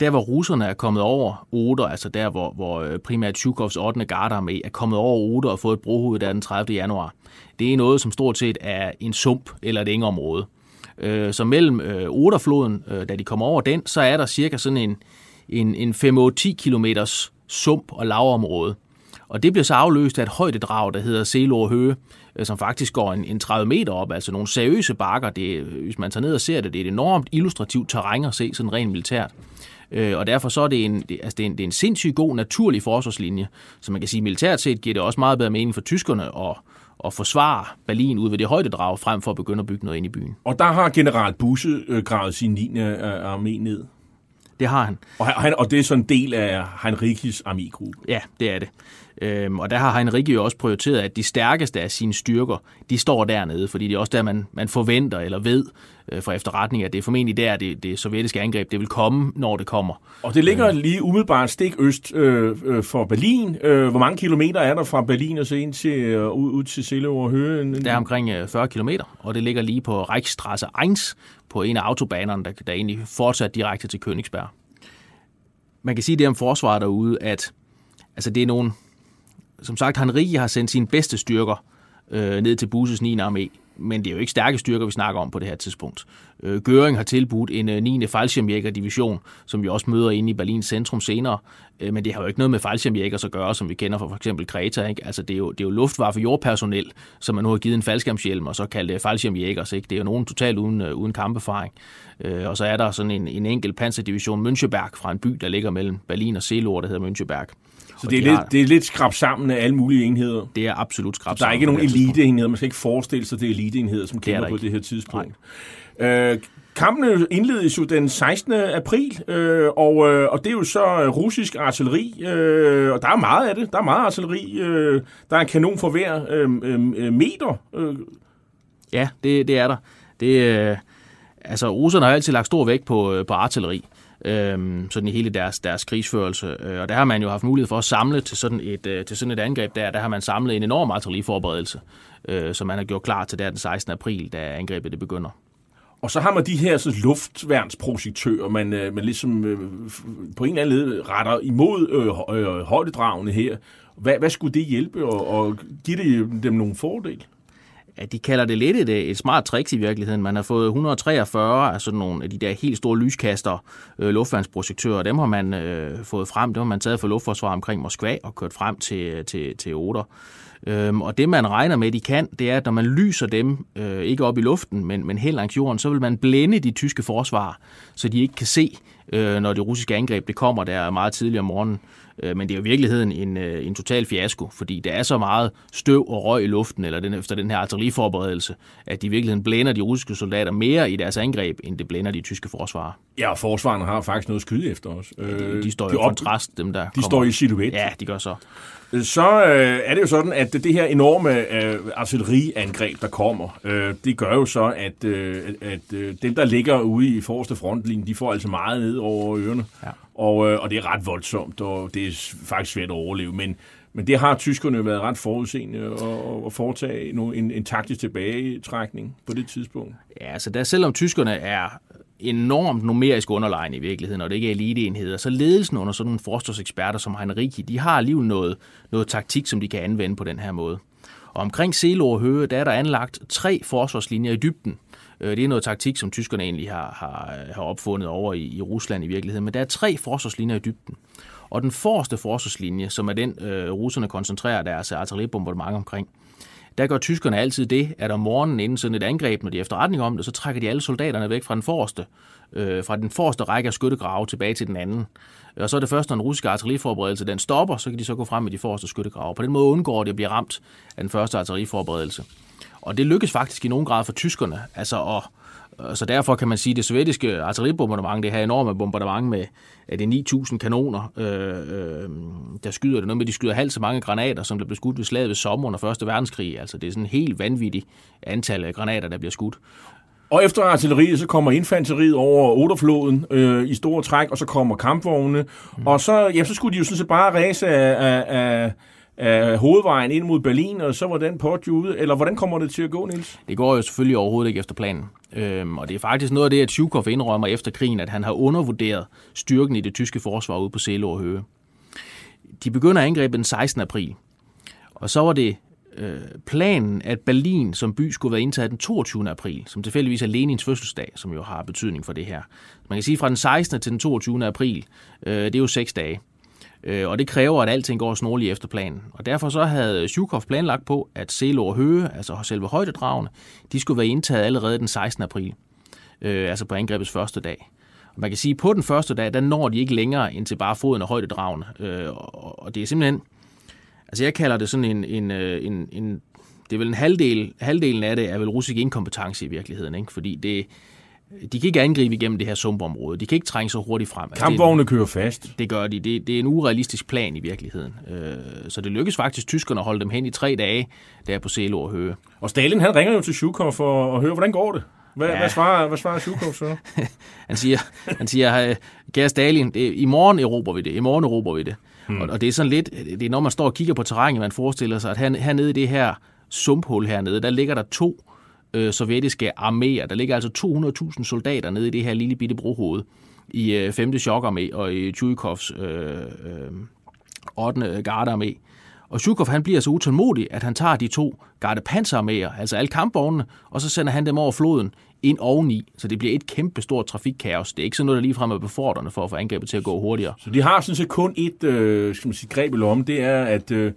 der, hvor russerne er kommet over Oder, altså der, hvor, hvor øh, primært Tjukovs 8. gardearmé er kommet over Oder og fået et brohoved der den 30. januar, det er noget, som stort set er en sump eller et engeområde. Øh, så mellem øh, Oderfloden, da de kommer over den, så er der cirka sådan en, en, en 5-10 km sump og lavområde. Og det bliver så afløst af et højdedrag, der hedder Selor Høge, som faktisk går en, en 30 meter op, altså nogle seriøse bakker. Det, hvis man tager ned og ser det, det er et enormt illustrativt terræn at se, sådan rent militært. Øh, og derfor så er det en, det, altså det er en, det er en sindssygt god naturlig forsvarslinje. Så man kan sige, militært set giver det også meget bedre mening for tyskerne at, at forsvare Berlin ud ved det højdedrag, frem for at begynde at bygge noget ind i byen. Og der har general Busse øh, gravet sin 9. Øh, armé ned. Det har han. Og, han, og det er sådan en del af Heinrichs armégruppe. Ja, det er det. Øhm, og der har Heinrich jo også prioriteret, at de stærkeste af sine styrker, de står dernede, fordi det er også der, man, man forventer eller ved øh, fra efterretning, at det er formentlig der, det, det sovjetiske angreb, det vil komme, når det kommer. Og det ligger øh. lige umiddelbart stik øst øh, øh, for Berlin. Øh, hvor mange kilometer er der fra Berlin og så ind til, øh, ud, ud til Silleå og Høge? Det er omkring øh, 40 kilometer, og det ligger lige på Reichsstraße 1, på en af autobanerne, der, der egentlig fortsat direkte til Königsberg. Man kan sige det om forsvaret derude, at altså det er nogen, som sagt, Henri har sendt sine bedste styrker øh, ned til Buses 9. armé, men det er jo ikke stærke styrker, vi snakker om på det her tidspunkt. Øh, Göring har tilbudt en øh, 9. Fallschirmjæger-division, som vi også møder inde i Berlins centrum senere, øh, men det har jo ikke noget med Fallschirmjæger at gøre, som vi kender fra for eksempel Kreta. Ikke? Altså, det er jo, det er jo luftwaffe jordpersonel, som man nu har givet en faldskærmshjelm, og så kaldt øh, det Fallschirmjæger. Ikke? Det er jo nogen totalt uden, øh, uden kamperfaring. Øh, og så er der sådan en, en enkelt panserdivision Müncheberg fra en by, der ligger mellem Berlin og Seelor, der hedder Müncheberg. Så det er, de lidt, har, det er lidt skrab sammen af alle mulige enheder? Det er absolut skrab sammen. Der er ikke nogen eliteenheder. Man skal ikke forestille sig, det er eliteenheder, som kæmper på det her tidspunkt. Øh, Kampene indledes jo den 16. april, øh, og, øh, og det er jo så russisk artilleri, øh, og der er meget af det. Der er meget artilleri. Øh, der er en kanon for hver øh, øh, meter. Øh. Ja, det, det er der. Det, øh, altså, russerne har altid lagt stor vægt på, øh, på artilleri øh, sådan i hele deres, deres krigsførelse. Øh, og der har man jo haft mulighed for at samle til sådan et, øh, til sådan et angreb der. Der har man samlet en enorm artilleriforberedelse, øh, som man har gjort klar til der den 16. april, da angrebet det begynder. Og så har man de her så luftværnsprojektører, man, øh, man ligesom øh, på en eller anden led retter imod øh, øh, højdedragene her. Hvad, hvad skulle det hjælpe, og, og give det øh, dem nogle fordele? Ja, de kalder det lidt et, øh, et smart trick i virkeligheden. Man har fået 143 af sådan nogle af de der helt store lyskaster, øh, luftværnsprojektører. Dem har man øh, fået frem. Dem har man taget fra luftforsvar omkring Moskva og kørt frem til, til, til Oder. Øhm, og det man regner med, de kan, det er, at når man lyser dem, øh, ikke op i luften, men, men helt langs jorden, så vil man blænde de tyske forsvar, så de ikke kan se, øh, når det russiske angreb det kommer der meget tidligt om morgenen. Øh, men det er jo i virkeligheden en, øh, en total fiasko, fordi der er så meget støv og røg i luften, eller den, efter den her artilleriforberedelse, at de i virkeligheden blænder de russiske soldater mere i deres angreb, end det blænder de tyske forsvarer. Ja, og forsvarerne har faktisk noget skyde efter os. Ja, de, de står de i op, kontrast, dem der De kommer. står i silhuet. Ja, de gør så. Så øh, er det jo sådan, at det her enorme øh, artilleriangreb, der kommer, øh, det gør jo så, at, øh, at øh, dem, der ligger ude i forreste frontlinje, de får altså meget ned over ørerne. Ja. Og, øh, og det er ret voldsomt, og det er faktisk svært at overleve. Men, men det har tyskerne været ret forudseende og, og foretage en, en taktisk tilbagetrækning på det tidspunkt. Ja, altså der, selvom tyskerne er enormt numerisk underlegne i virkeligheden, og det ikke er eliteenheder, så ledelsen under sådan nogle forsvarseksperter som Heinrich, de har alligevel noget, noget taktik, som de kan anvende på den her måde. Og omkring Selo og Høge, der er der anlagt tre forsvarslinjer i dybden. Øh, det er noget taktik, som tyskerne egentlig har, har, har opfundet over i, i Rusland i virkeligheden. Men der er tre forsvarslinjer i dybden. Og den forreste forsvarslinje, som er den, øh, russerne koncentrerer deres artilleribombardement omkring, der gør tyskerne altid det, at om morgenen inden sådan et angreb, når de er efterretning om det, så trækker de alle soldaterne væk fra den forreste, øh, fra den forreste række af skyttegrave tilbage til den anden. Og så er det først, når den russiske artilleriforberedelse den stopper, så kan de så gå frem med de forreste skyttegrave. På den måde undgår de at blive ramt af den første artilleriforberedelse. Og det lykkes faktisk i nogen grad for tyskerne. Altså at, så derfor kan man sige, at det sovjetiske artilleribombardement, det her enorme bombardement med er det 9.000 kanoner, øh, øh, der skyder det. Noget med, de skyder halvt så mange granater, som der blev skudt ved slaget ved sommer under 1. verdenskrig. Altså det er sådan en helt vanvittigt antal af granater, der bliver skudt. Og efter artilleriet, så kommer infanteriet over Oderfloden øh, i store træk, og så kommer kampvogne. Mm. Og så, ja, så skulle de jo sådan set bare ræse af, af, af af hovedvejen ind mod Berlin, og så var den pot ude. Eller hvordan kommer det til at gå, Nils? Det går jo selvfølgelig overhovedet ikke efter planen. Øhm, og det er faktisk noget af det, at Tjukov indrømmer efter krigen, at han har undervurderet styrken i det tyske forsvar ude på Selo og Høge. De begynder angrebet den 16. april. Og så var det øh, planen, at Berlin som by skulle være indtaget den 22. april, som tilfældigvis er Lenins fødselsdag, som jo har betydning for det her. Man kan sige fra den 16. til den 22. april, øh, det er jo seks dage. Øh, og det kræver, at alting går snorligt efter planen. Og derfor så havde Zhukov planlagt på, at Selo og Høge, altså selve højdedragene, de skulle være indtaget allerede den 16. april, øh, altså på angrebets første dag. Og man kan sige, at på den første dag, der når de ikke længere ind til bare foden af højdedragene. Øh, og, og det er simpelthen, altså jeg kalder det sådan en, en, øh, en, en Det er vel en halvdel, halvdelen af det er vel russisk inkompetence i virkeligheden, ikke? fordi det, de kan ikke angribe igennem det her sumpområde. De kan ikke trænge så hurtigt frem. Altså, Kampvogne kører fast. Det gør de. Det, det er en urealistisk plan i virkeligheden. Øh, så det lykkes faktisk tyskerne at holde dem hen i tre dage, der på Selo og Høge. Og Stalin han ringer jo til Zhukov for at høre, hvordan går det? Hvad, ja. hvad svarer, hvad svarer Zhukov så? [LAUGHS] han siger, han siger kære Stalin, det, i morgen erobrer vi det. I morgen erobrer vi det. Hmm. Og, og, det er sådan lidt, det er når man står og kigger på terrænet, man forestiller sig, at her, hernede i det her sumphul hernede, der ligger der to øh, sovjetiske arméer. Der ligger altså 200.000 soldater nede i det her lille bitte brohoved i øh, 5. chokarmé og i Tjujkovs øh, øh, 8. gardearmé. Og Zhukov han bliver så utålmodig, at han tager de to gardepanserarméer, altså alle kampvognene, og så sender han dem over floden ind oveni, så det bliver et kæmpe stort trafikkaos. Det er ikke sådan noget, der ligefrem er befordrende for at få angrebet til at gå hurtigere. Så de har sådan set kun et øh, skal man sige, greb i lommen, det er, at Øh,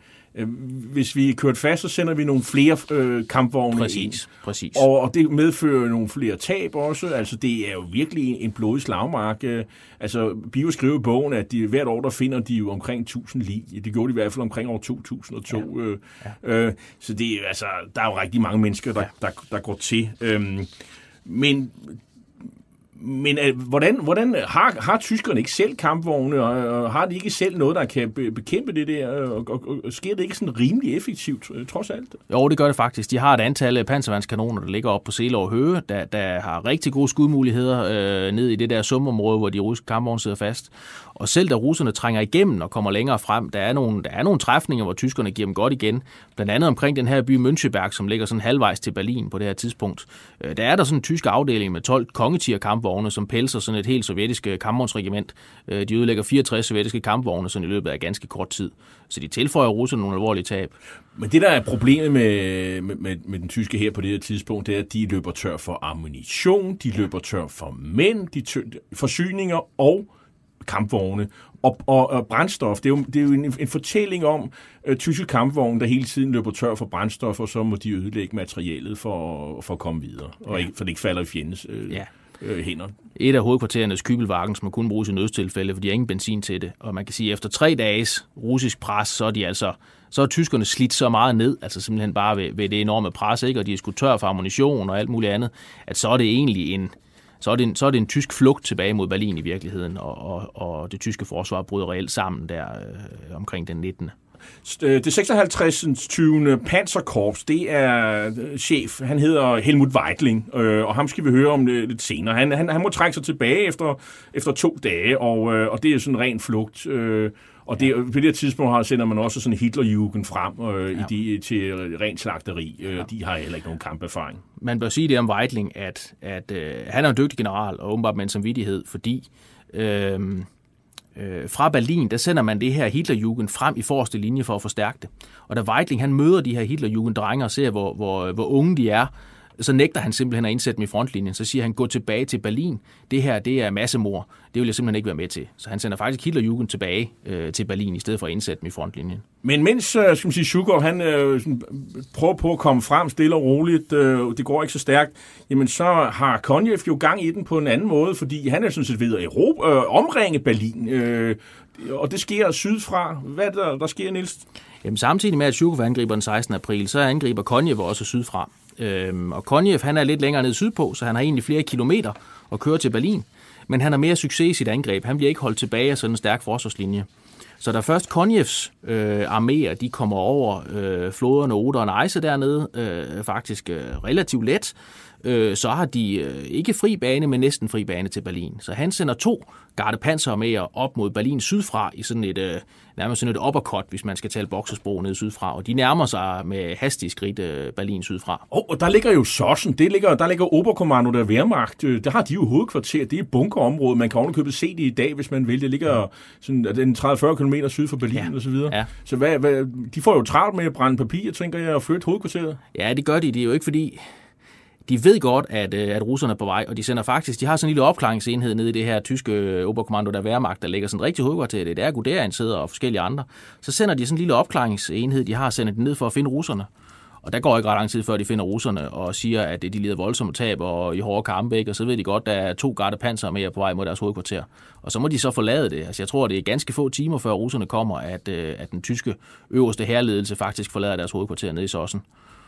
hvis vi er kørt fast, så sender vi nogle flere øh, kampvogne præcis, ind. Præcis. Og, og det medfører nogle flere tab også. Altså, det er jo virkelig en blodig slagmark. Altså, Bio skriver i bogen, at de, hvert år, der finder de jo omkring 1000 lig. Det gjorde de i hvert fald omkring år 2002. Ja. Øh, ja. Øh, så det, altså, der er jo rigtig mange mennesker, der, ja. der, der går til. Øhm, men men øh, hvordan, hvordan øh, har, har tyskerne ikke selv kampvogne, og, og har de ikke selv noget, der kan be, bekæmpe det der, øh, og, og, og sker det ikke sådan rimelig effektivt, øh, trods alt? Jo, det gør det faktisk. De har et antal panservandskanoner, der ligger op på Selov Høge, der, der har rigtig gode skudmuligheder øh, ned i det der sumområde, hvor de russiske kampvogne sidder fast. Og selv da russerne trænger igennem og kommer længere frem, der er nogle, der er nogle træfninger, hvor tyskerne giver dem godt igen. Blandt andet omkring den her by Müncheberg, som ligger sådan halvvejs til Berlin på det her tidspunkt. Øh, der er der sådan en tysk afdeling med 12 kongetier kampvogne, som pelser sådan et helt sovjetisk øh, kampvognsregiment. Øh, de udlægger 64 sovjetiske kampvogne sådan i løbet af ganske kort tid. Så de tilføjer russerne nogle alvorlige tab. Men det, der er problemet med, med, med, med den tyske her på det her tidspunkt, det er, at de løber tør for ammunition, de løber tør for mænd, de tør, forsyninger og kampvogne. Og, og, og brændstof, det er jo, det er jo en, en fortælling om uh, tyske kampvogne, der hele tiden løber tør for brændstof, og så må de ødelægge materialet for, for at komme videre, og ikke, for det ikke falder i fjendens uh, ja øh, hænder. Et af hovedkvarterernes kybelvarken, som kun bruges i nødstilfælde, fordi de har ingen benzin til det. Og man kan sige, at efter tre dages russisk pres, så er de altså så er tyskerne slidt så meget ned, altså simpelthen bare ved, ved det enorme pres, ikke? og de er skudt tør for ammunition og alt muligt andet, at så er det egentlig en, så er, det en, så er det en tysk flugt tilbage mod Berlin i virkeligheden, og, og, og det tyske forsvar bryder reelt sammen der øh, omkring den 19. Øh, det 56. 20. Panzerkorps, det er øh, chef, han hedder Helmut Weidling, øh, og ham skal vi høre om lidt senere. Han, han, han må trække sig tilbage efter, efter to dage, og, og det er sådan en ren flugt. Og det, på det tidspunkt har, sender man også sådan Hitlerjugend frem øh, ja. i de, til rent slagteri. Øh, ja. De har heller ikke nogen kamperfaring. Man bør sige det om Weidling, at, at øh, han er en dygtig general, og åbenbart med en samvittighed, fordi øh, øh, fra Berlin, der sender man det her Hitlerjugend frem i forreste linje for at forstærke det. Og da Weidling han møder de her Hitlerjugend-drenge og ser, hvor, hvor, hvor unge de er, så nægter han simpelthen at indsætte dem i frontlinjen. Så siger han, gå tilbage til Berlin. Det her, det er massemord. Det vil jeg simpelthen ikke være med til. Så han sender faktisk Hitlerjugend tilbage øh, til Berlin, i stedet for at indsætte dem i frontlinjen. Men mens, øh, skal man sige, Schugor, han øh, prøver på at komme frem stille og roligt, øh, det går ikke så stærkt, jamen så har Konjev jo gang i den på en anden måde, fordi han er sådan set ved at Europa, øh, omringe Berlin. Øh, og det sker sydfra. Hvad der, der sker, Niels? Jamen samtidig med, at Shukov angriber den 16. april, så angriber Konjev også sydfra. Øhm, og Konjev, han er lidt længere ned sydpå, så han har egentlig flere kilometer at køre til Berlin. Men han har mere succes i sit angreb. Han bliver ikke holdt tilbage af sådan en stærk forsvarslinje. Så da først Konjevs øh, arméer, de kommer over øh, floderne Oder og Neisse dernede, øh, faktisk øh, relativt let, øh, så har de øh, ikke fri bane, men næsten fri bane til Berlin. Så han sender to gardepanserarméer op mod Berlin sydfra i sådan et, øh, nærmest sådan et uppercut, hvis man skal tale boksesprog ned sydfra. Og de nærmer sig med hastige skridt øh, Berlin sydfra. Oh, og der ligger jo Sossen, det ligger, der ligger Oberkommando der Wehrmacht. Øh, der har de jo hovedkvarter, det er bunkerområdet. Man kan ovenikøbet se det i dag, hvis man vil. Det ligger sådan, den 30-40 km syd for Berlin ja. og så videre. Ja. Så hvad, hvad, de får jo travlt med at brænde papir, tænker jeg, og flytte hovedkvarteret. Ja, det gør de. Det er jo ikke fordi de ved godt, at, øh, at russerne er på vej, og de sender faktisk, de har sådan en lille opklaringsenhed nede i det her tyske øh, Oberkommando der Wehrmacht, der ligger sådan rigtig hovedkvarter, det er Guderian sidder og forskellige andre. Så sender de sådan en lille opklaringsenhed, de har sendt den ned for at finde russerne. Og der går ikke ret lang tid, før de finder russerne og siger, at øh, de lider voldsomme tab og i hårde kampe, ikke? og så ved de godt, at der er to panser med på vej mod deres hovedkvarter. Og så må de så forlade det. Altså, jeg tror, det er ganske få timer, før russerne kommer, at, at den tyske øverste herledelse faktisk forlader deres hovedkvarter nede i Sossen.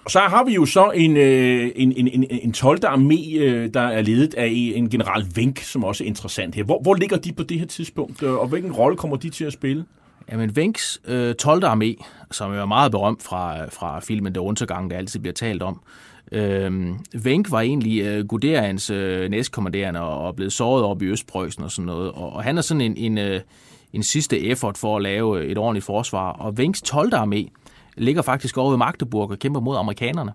Og så har vi jo så en, øh, en, en, en, en 12. armé, øh, der er ledet af en general Vink, som også er interessant her. Hvor, hvor ligger de på det her tidspunkt, øh, og hvilken rolle kommer de til at spille? Jamen, Wencks øh, 12. armé, som er meget berømt fra, fra filmen Det Undergang, der altid bliver talt om, øh, Vink var egentlig øh, Guderians øh, næstkommanderende og, og såret op i Østpreussen og sådan noget, og, og han er sådan en, en, øh, en sidste effort for at lave et ordentligt forsvar, og Vinks 12. armé ligger faktisk over ved Magdeburg og kæmper mod amerikanerne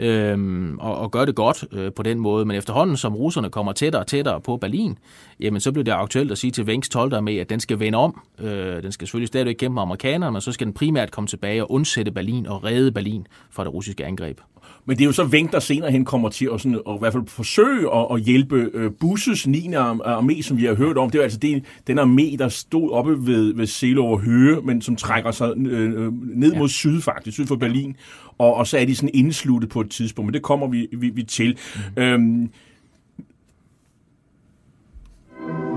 øhm, og, og gør det godt øh, på den måde. Men efterhånden, som russerne kommer tættere og tættere på Berlin, jamen så bliver det aktuelt at sige til Wencks 12. med, at den skal vende om. Øh, den skal selvfølgelig stadigvæk kæmpe med amerikanerne, men så skal den primært komme tilbage og undsætte Berlin og redde Berlin fra det russiske angreb. Men det er jo så Wenck, der senere hen kommer til at, sådan, at i hvert fald forsøge at, at hjælpe øh, Busses 9. armé, som vi har hørt om. Det er altså det, den armé, der stod oppe ved, ved Seelover Høge, men som trækker sig øh, øh ned ja. mod syd faktisk, syd for Berlin. Og, og så er de sådan indsluttet på et tidspunkt, men det kommer vi, vi, vi til. Mm. Øhm,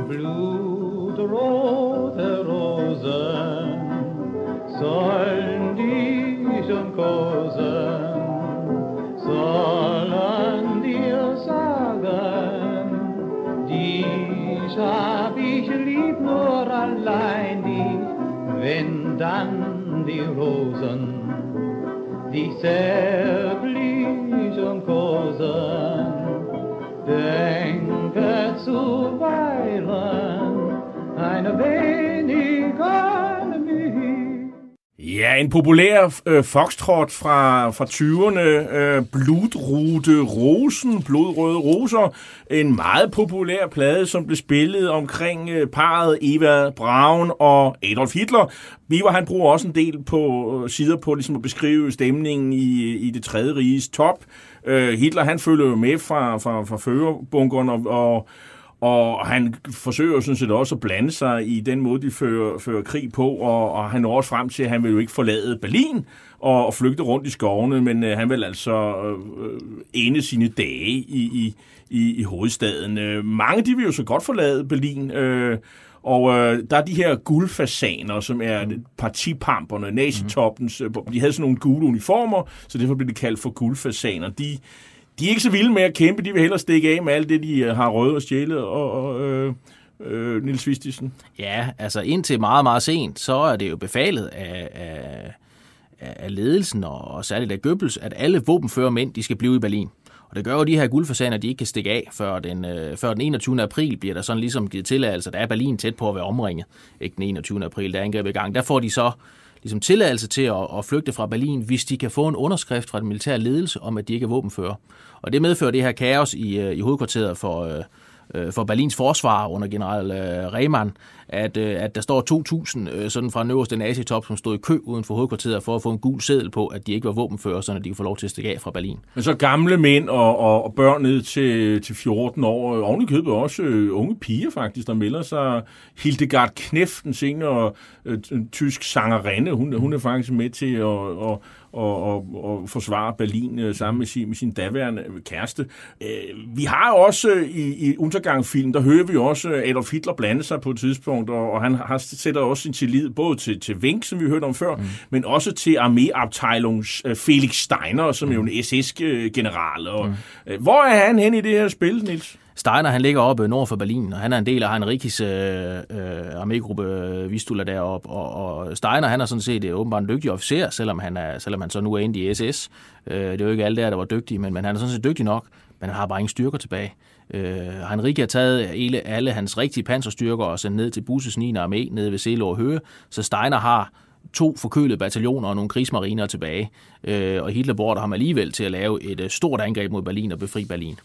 Blutrote Rosen sollen dich umkosen sollen dir sagen, dich ich lieb nur allein dich, wenn dann die Rosen dich zärtlich umkosen, denke zuweilen eine wenig an mich. Ja, en populær øh, foxtrot fra, fra 20'erne, øh, Blodrute Rosen, Blodrøde Roser, en meget populær plade, som blev spillet omkring øh, parret Eva Braun og Adolf Hitler. Biver, han bruger også en del på øh, sider på ligesom at beskrive stemningen i, i det tredje riges top. Øh, Hitler, han følger jo med fra, fra, fra førerbunkeren, og, og og han forsøger sådan set også at blande sig i den måde, de fører, fører krig på, og, og han når også frem til, at han vil jo ikke forlade Berlin og, og flygte rundt i skovene, men øh, han vil altså øh, ende sine dage i, i, i, i hovedstaden. Øh, mange de vil jo så godt forlade Berlin, øh, og øh, der er de her guldfasaner, som er partipamperne, nazitoppens. Mm. De havde sådan nogle gule uniformer, så derfor blev de kaldt for guldfasaner. De, de er ikke så vilde med at kæmpe. De vil hellere stikke af med alt det, de øh, har røvet og stjælet. Og, og øh, øh, Nils Vistisen. Ja, altså indtil meget, meget sent, så er det jo befalet af, af, af ledelsen, og, og særligt af Goebbels, at alle våbenfører mænd, de skal blive i Berlin. Og det gør jo de her guldfasaner, de ikke kan stikke af før den, øh, før den 21. april, bliver der sådan ligesom givet tilladelse. Der er Berlin tæt på at være omringet. Ikke den 21. april, der er angrebet i gang. Der får de så ligesom tilladelse til at, at flygte fra Berlin, hvis de kan få en underskrift fra den militære ledelse om, at de ikke er våbenfører. Og det medfører det her kaos i, øh, i hovedkvarteret for, øh, øh, for Berlins forsvar under general øh, Rehmann, at, øh, at der står 2.000 øh, sådan fra den øverste nazitop, som stod i kø uden for hovedkvarteret for at få en gul seddel på, at de ikke var våbenfører, så de kunne få lov til at stikke af fra Berlin. Men så gamle mænd og, og, og børn ned til, til 14 år, oven i købet også øh, unge piger faktisk, der melder sig. Hildegard Knef, den senere øh, tysk sangerinde, hun, hun er faktisk med til at, at og, og, og forsvare Berlin øh, sammen med sin, med sin daværende kæreste. Øh, vi har også øh, i, i Untergang-film, der hører vi også Adolf Hitler blande sig på et tidspunkt, og, og han har, sætter også sin tillid både til, til Wenck, som vi hørte om før, mm. men også til arméabteilungs øh, Felix Steiner, som mm. er jo en SS-general. Og, mm. hvor er han hen i det her spil, Nils? Steiner, han ligger oppe nord for Berlin, og han er en del af Heinrichs øh, øh, armégruppe øh, Vistula deroppe, og, og Steiner, han er sådan set øh, åbenbart en dygtig officer, selvom han, er, selvom han så nu er inde i SS. Øh, det er jo ikke alle der, der var dygtige, men, men han er sådan set dygtig nok, men han har bare ingen styrker tilbage. Øh, Heinrich har taget alle, alle hans rigtige panserstyrker og sendt ned til Busses 9. armé nede ved Selår Høge, så Steiner har to forkølede bataljoner og nogle krigsmariner tilbage. Øh, og Hitler bruger ham alligevel til at lave et øh, stort angreb mod Berlin og befri Berlin.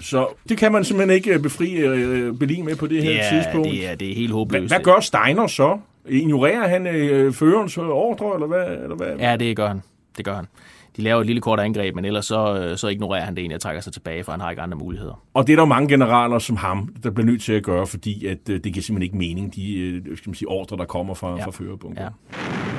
Så det kan man simpelthen ikke øh, befri øh, Berlin med på det, her er, tidspunkt. Det er, det er helt håbløst. Hvad, hvad gør Steiner så? Ignorerer han øh, førerens ordre, eller hvad, eller hvad? Ja, det gør han. Det gør han. De laver et lille kort angreb, men ellers så, øh, så ignorerer han det egentlig og trækker sig tilbage, for han har ikke andre muligheder. Og det er der mange generaler som ham, der bliver nødt til at gøre, fordi at, det giver simpelthen ikke mening, de skal man sige, ordre, der kommer fra, ja. fra førerbunker. Ja.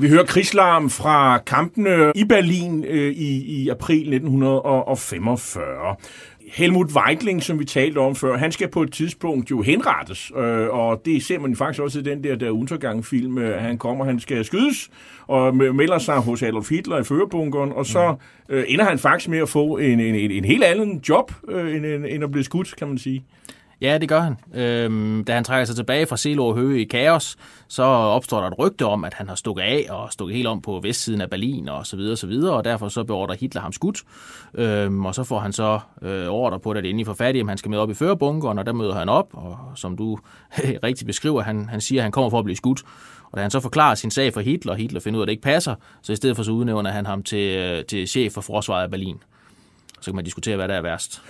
Vi hører krigslarm fra kampene i Berlin øh, i, i april 1945. Helmut Weidling, som vi talte om før, han skal på et tidspunkt jo henrettes, øh, og det ser man faktisk også i den der, der Untergang-film. Øh, han kommer, han skal skydes, og melder sig hos Adolf Hitler i førerbunkeren, og så øh, ender han faktisk med at få en, en, en, en helt anden job, øh, end, end at blive skudt, kan man sige. Ja, det gør han. Øhm, da han trækker sig tilbage fra Selo Høge i kaos, så opstår der et rygte om, at han har stukket af og stukket helt om på vestsiden af Berlin og så videre og så videre, og derfor så beordrer Hitler ham skudt. Øhm, og så får han så øh, ordre på, at det er fat i, at han skal med op i førerbunkeren, og der møder han op, og som du [LAUGHS] rigtig beskriver, han, han siger, at han kommer for at blive skudt. Og da han så forklarer sin sag for Hitler, og Hitler finder ud af, at det ikke passer, så i stedet for så udnævner han ham til, øh, til chef for forsvaret af Berlin. Så kan man diskutere, hvad der er værst.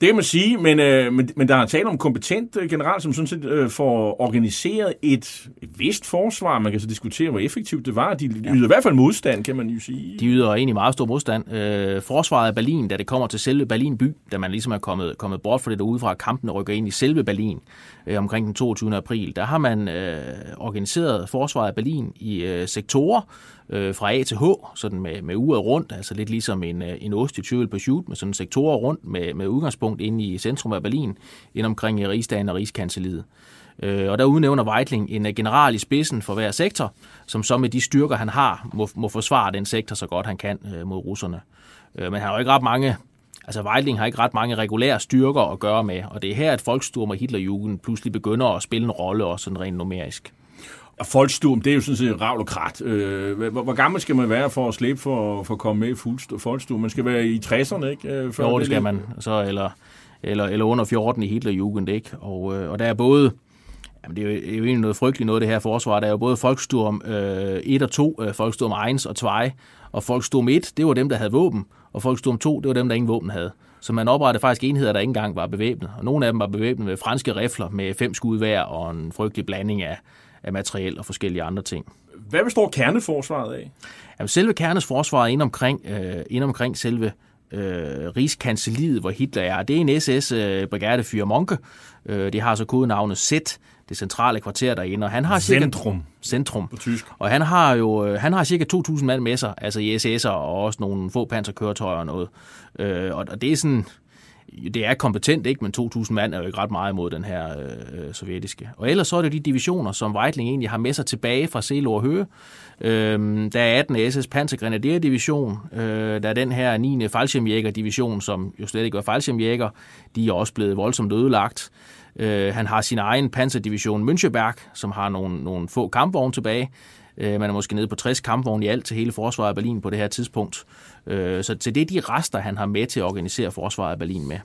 Det kan man sige, men, øh, men, men der er tale om kompetent øh, general, som sådan set øh, får organiseret et, et vist forsvar. Man kan så diskutere, hvor effektivt det var. De yder ja. i hvert fald modstand, kan man jo sige. De yder egentlig meget stor modstand. Øh, forsvaret af Berlin, da det kommer til selve Berlin by, da man ligesom er kommet, kommet bort fra det derude fra, kampene rykker ind i selve Berlin øh, omkring den 22. april, der har man øh, organiseret forsvaret af Berlin i øh, sektorer, øh, fra A til H, sådan med, med uret rundt, altså lidt ligesom en, øh, en ost i på shoot, med sådan sektorer rundt med, med udgangspunkt inde i centrum af Berlin, ind omkring Rigsdagen og Rigskanseliet. Øh, og der udnævner Weitling en øh, general i spidsen for hver sektor, som så med de styrker, han har, må, må forsvare den sektor så godt han kan øh, mod russerne. Øh, men han har jo ikke ret mange Altså Weidling har ikke ret mange regulære styrker at gøre med, og det er her, at Volkssturm og Hitlerjugend pludselig begynder at spille en rolle, også sådan rent numerisk. Og det er jo sådan set ravl og krat. Øh, hvor, hvor gammel skal man være for at slippe for, for at komme med i Folkstum? Man skal være i 60'erne, ikke? Øh, før jo, det skal man. Så, eller, eller, eller under 14 i Hitlerjugend, ikke? Og, øh, og der er både... Jamen, det er jo, det er jo egentlig noget frygteligt noget, det her forsvar. Der er jo både Folksturm øh, 1 og 2, øh, Folksturm 1 og 2, og Folksturm 1, det var dem, der havde våben, og Folksturm 2, det var dem, der ingen våben havde. Så man oprettede faktisk enheder, der ikke engang var bevæbnet. Og nogle af dem var bevæbnet med franske rifler med fem skud hver og en frygtelig blanding af, af materiel og forskellige andre ting. Hvad består kerneforsvaret af? Jamen, selve kernes forsvar er inde omkring, øh, inde omkring selve øh, Rigskanseliet, hvor Hitler er. Det er en SS-brigade øh, Monke. Øh, de har så kodenavnet Z, det centrale kvarter derinde. Og han har Centrum. Cirka, Centrum. På tysk. Og han har jo øh, han har cirka 2.000 mand med sig, altså i SS'er og også nogle få panserkøretøjer og noget. Øh, og det er sådan det er kompetent, ikke, men 2.000 mand er jo ikke ret meget imod den her øh, sovjetiske. Og ellers så er det de divisioner, som Weitling egentlig har med sig tilbage fra Selo og Høge. Øh, der er 18. SS Panzergrenadier-division, øh, der er den her 9. Fallschirmjæger Division, som jo slet ikke var Fallschirmjæger. De er også blevet voldsomt ødelagt. Øh, han har sin egen panserdivision Müncheberg, som har nogle, nogle få kampvogne tilbage. Øh, man er måske nede på 60 kampvogne i alt til hele forsvaret af Berlin på det her tidspunkt. Øh, så det er de rester, han har med til at organisere forsvaret af Berlin med.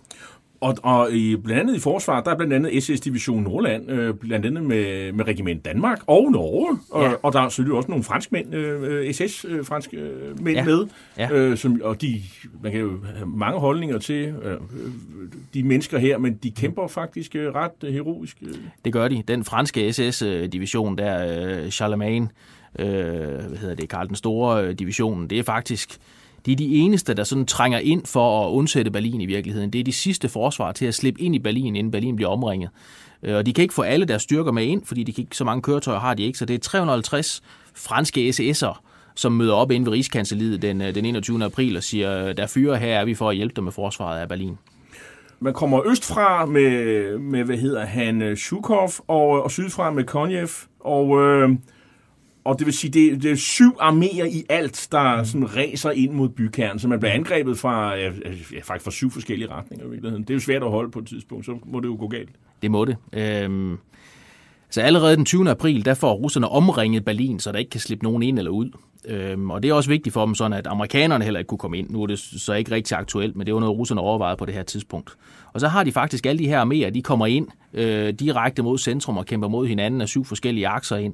Og, og i, blandt andet i forsvaret, der er blandt andet SS Division Nordland, øh, blandt andet med, med Regiment Danmark og Norge, og, ja. og der er selvfølgelig også nogle franskmænd, øh, SS-franske øh, mænd ja. med, ja. Øh, som, og de, man kan jo have mange holdninger til øh, de mennesker her, men de kæmper faktisk øh, ret øh, heroisk. Øh. Det gør de. Den franske SS-division der, øh, Charlemagne, øh, hvad hedder det, Karl den Store øh, divisionen, det er faktisk det er de eneste, der sådan trænger ind for at undsætte Berlin i virkeligheden. Det er de sidste forsvar til at slippe ind i Berlin, inden Berlin bliver omringet. Øh, og de kan ikke få alle deres styrker med ind, fordi de kan ikke, så mange køretøjer har de ikke. Så det er 350 franske SS'er, som møder op inde ved Rigskanseliet den, øh, den 21. april og siger, der fyre her er vi for at hjælpe dem med forsvaret af Berlin. Man kommer østfra med, med hvad hedder han, Shukov, og, og sydfra med Konjev, og... Øh, og det vil sige, det, det er syv arméer i alt, der mm. sådan ræser ind mod bykernen, så man bliver angrebet fra, ja, faktisk fra syv forskellige retninger. I virkeligheden. Det er jo svært at holde på et tidspunkt, så må det jo gå galt. Det må det. Øhm, så allerede den 20. april, der får russerne omringet Berlin, så der ikke kan slippe nogen ind eller ud. Øhm, og det er også vigtigt for dem, sådan at amerikanerne heller ikke kunne komme ind. Nu er det så ikke rigtig aktuelt, men det var noget, russerne overvejede på det her tidspunkt. Og så har de faktisk alle de her arméer, de kommer ind øh, direkte mod centrum og kæmper mod hinanden af syv forskellige akser ind.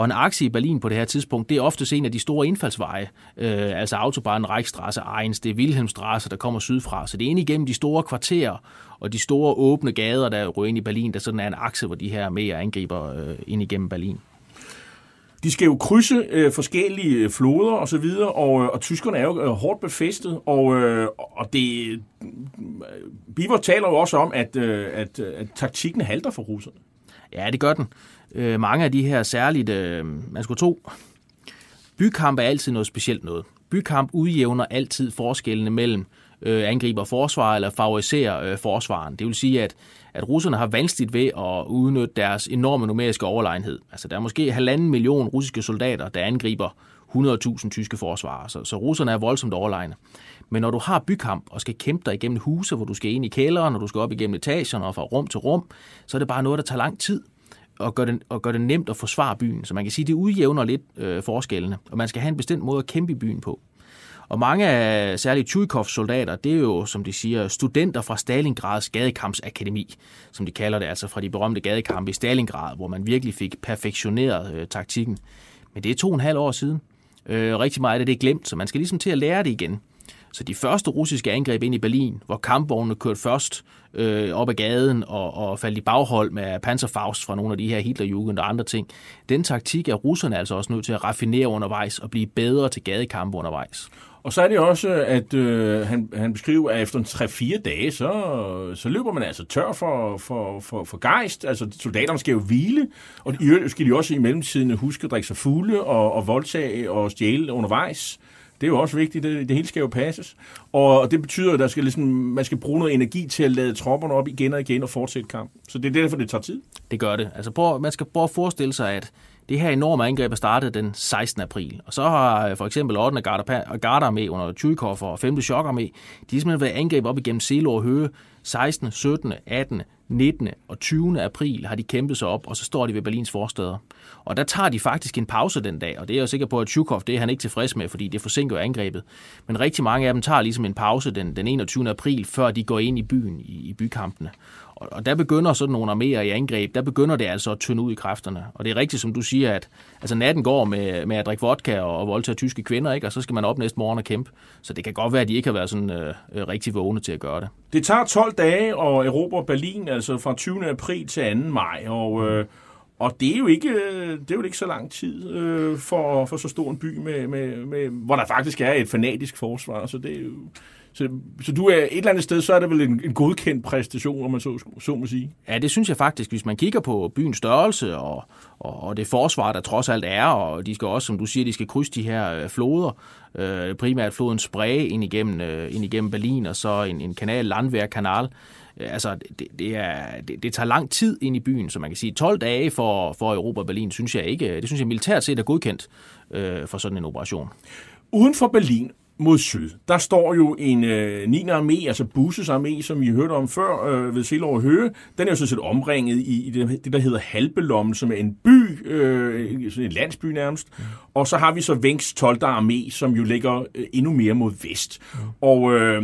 Og en aktie i Berlin på det her tidspunkt, det er ofte en af de store indfaldsveje, øh, altså Autobahn, Reichstrasse, Eins, det er Wilhelmstrasse, der kommer sydfra. Så det er ind igennem de store kvarterer og de store åbne gader, der ryger ind i Berlin, der sådan er en akse, hvor de her mere angriber øh, ind igennem Berlin. De skal jo krydse øh, forskellige øh, floder og så videre, og, øh, og tyskerne er jo øh, hårdt befæstet, og, øh, og det, øh, Biver taler jo også om, at, øh, at, at taktikken halter for russerne. Ja, det gør den. Øh, mange af de her særligt, øh, man skulle tro, bykamp er altid noget specielt noget. Bykamp udjævner altid forskellene mellem øh, angriber forsvar eller favoriserer øh, forsvaren. Det vil sige, at, at russerne har vanskeligt ved at udnytte deres enorme numeriske overlegenhed. Altså, der er måske halvanden million russiske soldater, der angriber 100.000 tyske forsvarer, så, så russerne er voldsomt overlegne. Men når du har bykamp og skal kæmpe dig igennem huse, hvor du skal ind i kælderen, og du skal op igennem etagerne og fra rum til rum, så er det bare noget, der tager lang tid og gør, det, og gør det nemt at forsvare byen. Så man kan sige, at det udjævner lidt øh, forskellene, og man skal have en bestemt måde at kæmpe i byen på. Og mange af særligt Tjujkovs soldater, det er jo, som de siger, studenter fra Stalingrads gadekampsakademi, som de kalder det, altså fra de berømte gadekampe i Stalingrad, hvor man virkelig fik perfektioneret øh, taktikken. Men det er to og en halv år siden. Øh, rigtig meget af det er glemt, så man skal ligesom til at lære det igen. Så de første russiske angreb ind i Berlin, hvor kampvognene kørte først øh, op ad gaden og, og faldt i baghold med Panzerfaust fra nogle af de her Hitlerjugend og andre ting, den taktik er russerne altså også nødt til at raffinere undervejs og blive bedre til gadekampe undervejs. Og så er det også, at øh, han, han beskriver, at efter 3-4 dage, så, så løber man altså tør for, for, for, for gejst. Altså, soldaterne skal jo hvile, og i øvrigt skal de også i mellemtiden huske at drikke sig fulde og, og voldtage og stjæle undervejs. Det er jo også vigtigt, det, det hele skal jo passes. Og det betyder, at der skal ligesom, man skal bruge noget energi til at lade tropperne op igen og igen og fortsætte kamp. Så det er derfor, det tager tid. Det gør det. Altså prøv, man skal prøve at forestille sig, at det her enorme angreb er startet den 16. april. Og så har øh, for eksempel 8. Garda med under Tjujkov og 5. Chokker med. De har simpelthen været angreb op igennem Selo og Høge 16., 17., 18., 19. og 20. april har de kæmpet sig op, og så står de ved Berlins forsteder. Og der tager de faktisk en pause den dag, og det er jeg sikker på, at Tjukov, det er han ikke tilfreds med, fordi det forsinker angrebet. Men rigtig mange af dem tager ligesom en pause den, den 21. april, før de går ind i byen, i, i bykampene. Og der begynder sådan nogle arméer i angreb, der begynder det altså at tynde ud i kræfterne. Og det er rigtigt, som du siger, at altså natten går med, med at drikke vodka og, og voldtage tyske kvinder, ikke? og så skal man op næste morgen og kæmpe. Så det kan godt være, at de ikke har været sådan øh, øh rigtig vågne til at gøre det. Det tager 12 dage at erobre Berlin, altså fra 20. april til 2. maj, og... Øh, og det er jo ikke, øh, det er jo ikke så lang tid øh, for, for så stor en by, med, med, med, hvor der faktisk er et fanatisk forsvar. Så det er jo, så, så du er et eller andet sted, så er det vel en, en godkendt præstation, om man så, så må sige? Ja, det synes jeg faktisk. Hvis man kigger på byens størrelse og, og, og det forsvar, der trods alt er, og de skal også, som du siger, de skal krydse de her øh, floder, øh, primært floden Spree ind igennem, øh, ind igennem Berlin, og så en, en kanal, Landwehr-kanal. Øh, altså, det, det, er, det, det tager lang tid ind i byen, så man kan sige 12 dage for, for Europa Berlin, synes jeg ikke. Det synes jeg militært set er godkendt øh, for sådan en operation. Uden for Berlin mod syd, der står jo en øh, 9. armé, altså Busses armé, som vi hørte om før øh, ved Silov Høge. Den er jo sådan set omringet i, i det, det, der hedder Halbelommen, som er en by, øh, en landsby nærmest. Og så har vi så Venks 12. armé, som jo ligger øh, endnu mere mod vest. Og, øh,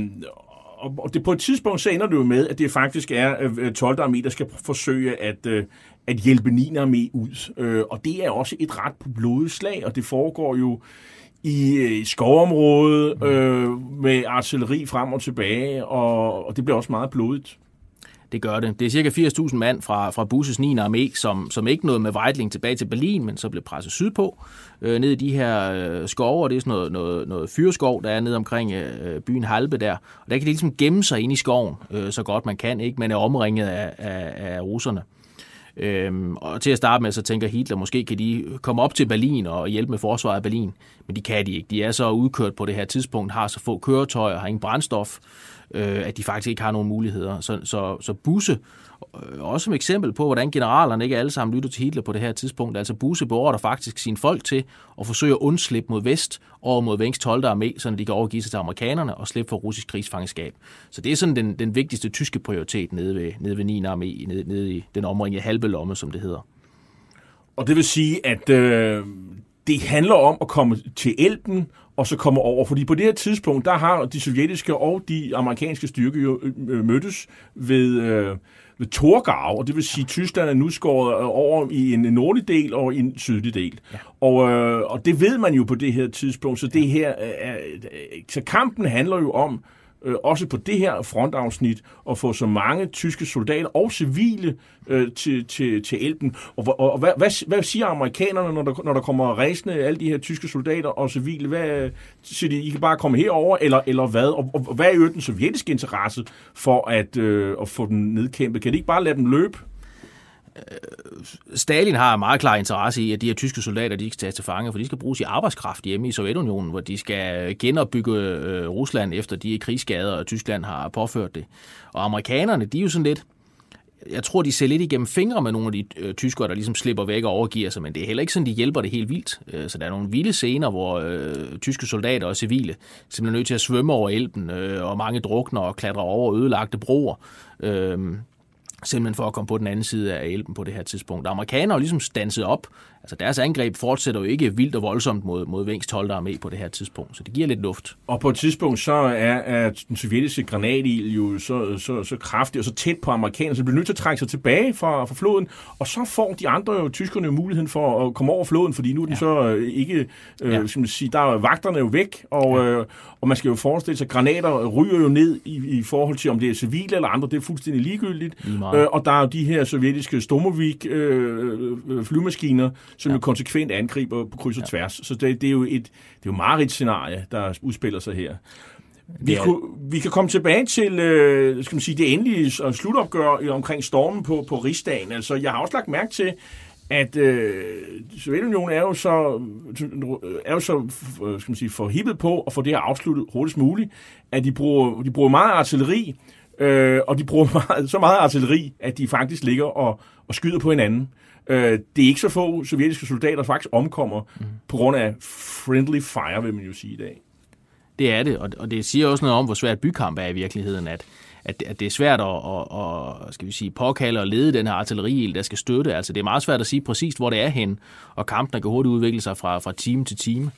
og det, på et tidspunkt så ender det jo med, at det faktisk er øh, 12. armé, der skal forsøge at, øh, at hjælpe 9. armé ud. Øh, og det er også et ret blodigt slag, og det foregår jo i øh, et skovområde øh, med artilleri frem og tilbage, og, og det bliver også meget blodigt. Det gør det. Det er cirka 80.000 mand fra, fra Busses 9. armé, som, som ikke nåede med Weidling tilbage til Berlin, men så blev presset sydpå, øh, ned i de her øh, skove, og det er sådan noget, noget, noget fyrskov, der er nede omkring øh, byen Halbe der. Og der kan de ligesom gemme sig ind i skoven, øh, så godt man kan, ikke, men er omringet af, af, af russerne. Øhm, og til at starte med, så tænker Hitler, måske kan de komme op til Berlin og hjælpe med forsvaret af Berlin. Men de kan de ikke. De er så udkørt på det her tidspunkt, har så få køretøjer, har ingen brændstof, øh, at de faktisk ikke har nogen muligheder. Så, så, så Busse Øh, også som eksempel på, hvordan generalerne ikke alle sammen lytter til Hitler på det her tidspunkt. Altså Buse beordrer faktisk sine folk til at forsøge at undslippe mod vest og mod Vengs 12. armé, så de kan overgive sig til amerikanerne og slippe for russisk krigsfangenskab. Så det er sådan den, den vigtigste tyske prioritet nede ved, nede ved 9. armé, nede, nede i den omringede halve lomme, som det hedder. Og det vil sige, at øh, det handler om at komme til Elben og så komme over. Fordi på det her tidspunkt, der har de sovjetiske og de amerikanske styrker jo øh, mødtes ved, øh, ved Torgau, og det vil sige, at Tyskland er nu skåret over i en nordlig del og i en sydlig del. Ja. Og, øh, og det ved man jo på det her tidspunkt, så det her, øh, så kampen handler jo om, øh, også på det her frontafsnit, at få så mange tyske soldater og civile øh, til, til, til Elben. Og, og, og hvad, hvad, hvad siger amerikanerne, når der, når der kommer rejsende alle de her tyske soldater og civile? Hvad siger de, I kan bare komme herover eller, eller hvad? Og, og hvad er jo den sovjetiske interesse for at, øh, at få dem nedkæmpet? Kan de ikke bare lade dem løbe? Øh, Stalin har meget klar interesse i, at de her tyske soldater, de skal tages til fange, for de skal bruges i arbejdskraft hjemme i Sovjetunionen, hvor de skal genopbygge øh, Rusland efter de krigsskader, og Tyskland har påført det. Og amerikanerne, de er jo sådan lidt, jeg tror, de ser lidt igennem fingre med nogle af de øh, tyskere, der ligesom slipper væk og overgiver sig, men det er heller ikke sådan, de hjælper det helt vildt. Øh, så der er nogle vilde scener, hvor øh, tyske soldater og civile simpelthen er nødt til at svømme over elben, øh, og mange drukner og klatrer over ødelagte broer. Øh, simpelthen for at komme på den anden side af elben på det her tidspunkt. Amerikanerne er ligesom stanset op. Altså deres angreb fortsætter jo ikke vildt og voldsomt mod, mod Vengst 12, der er med på det her tidspunkt, så det giver lidt luft. Og på et tidspunkt så er, er den sovjetiske granatil jo så, så, så kraftig og så tæt på amerikanerne, så de bliver nødt til at trække sig tilbage fra, fra floden, og så får de andre jo, tyskerne jo muligheden for at komme over floden, fordi nu er de ja. så øh, ikke, øh, ja. skal man sige, der er vagterne jo væk, og, ja. øh, og man skal jo forestille sig, at granater ryger jo ned i, i forhold til, om det er civile eller andre, det er fuldstændig ligegyldigt. Øh, og der er jo de her sovjetiske Stomovik øh, øh, flymaskiner, som ja. jo konsekvent angriber på kryds og ja. tværs. Så det, det er jo et, det er jo meget scenarie, der udspiller sig her. Vi, ja. kunne, vi kan komme tilbage til øh, skal man sige, det endelige slutopgør omkring stormen på, på rigsdagen. Altså, jeg har også lagt mærke til, at øh, Sovjetunionen er jo så, er jo så øh, skal man sige, forhippet på at få det her afsluttet hurtigst muligt, at de bruger, de bruger meget artilleri, øh, og de bruger [LAUGHS] meget, så meget artilleri, at de faktisk ligger og, og skyder på hinanden. Øh, det er ikke så få sovjetiske soldater, der faktisk omkommer mm. på grund af friendly fire, vil man jo sige i dag. Det er det, og det siger også noget om, hvor svært bykamp er i virkeligheden, at, at, at det er svært at, at, at skal vi sige, påkalde og lede den her artilleriild, der skal støtte. Altså det er meget svært at sige præcist, hvor det er hen, og kampene kan hurtigt udvikle sig fra, fra time til time.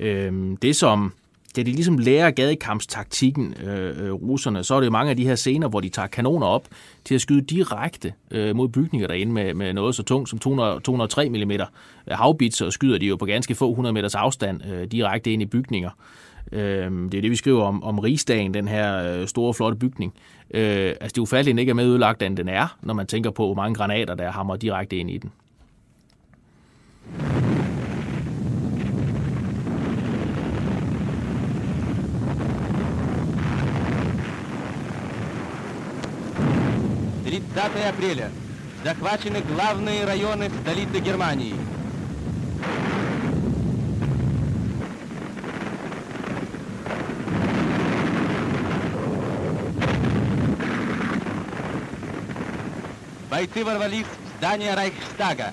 Øhm, det som da de ligesom lærer gadekampstaktikken, øh, øh, russerne, så er det jo mange af de her scener, hvor de tager kanoner op til at skyde direkte øh, mod bygninger derinde med, med noget så tungt som 200, 203 mm havbitser, og skyder de jo på ganske få 100 meters afstand øh, direkte ind i bygninger. Øh, det er det, vi skriver om, om rigsdagen, den her øh, store, flotte bygning. Øh, altså, det er ufatteligt, den ikke er mere ødelagt, end den er, når man tænker på, hvor mange granater, der hammer direkte ind i den. Апреля. Захвачены главные районы столицы Германии. Бойцы ворвались в здание Райхстага.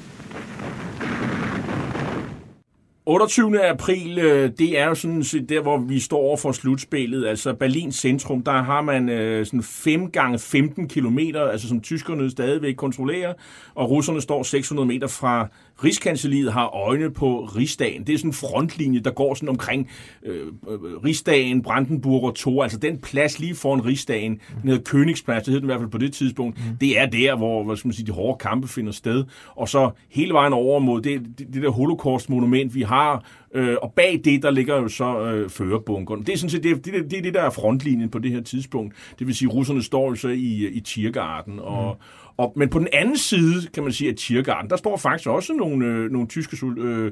28. april, øh, det er jo sådan set der, hvor vi står over for slutspillet. Altså Berlins centrum, der har man øh, sådan 5 gange 15 kilometer, altså som tyskerne stadigvæk kontrollerer, og russerne står 600 meter fra Rigskanseliet har øjne på Rigsdagen. Det er sådan en frontlinje, der går sådan omkring øh, øh Rigsdagen, Brandenburg og Tor, altså den plads lige foran Rigsdagen, den hedder Königsplads, det hed den i hvert fald på det tidspunkt, mm. det er der, hvor hvad skal man sige, de hårde kampe finder sted. Og så hele vejen over mod det, det, det der holocaust-monument, vi har, øh, og bag det, der ligger jo så øh, førerbunkeren. Det er sådan set det, det, det, det, der er frontlinjen på det her tidspunkt. Det vil sige, at russerne står jo så i, i Tiergarten, og, mm og, men på den anden side, kan man sige, at Tiergarten, der står faktisk også nogle, øh, nogle tyske øh,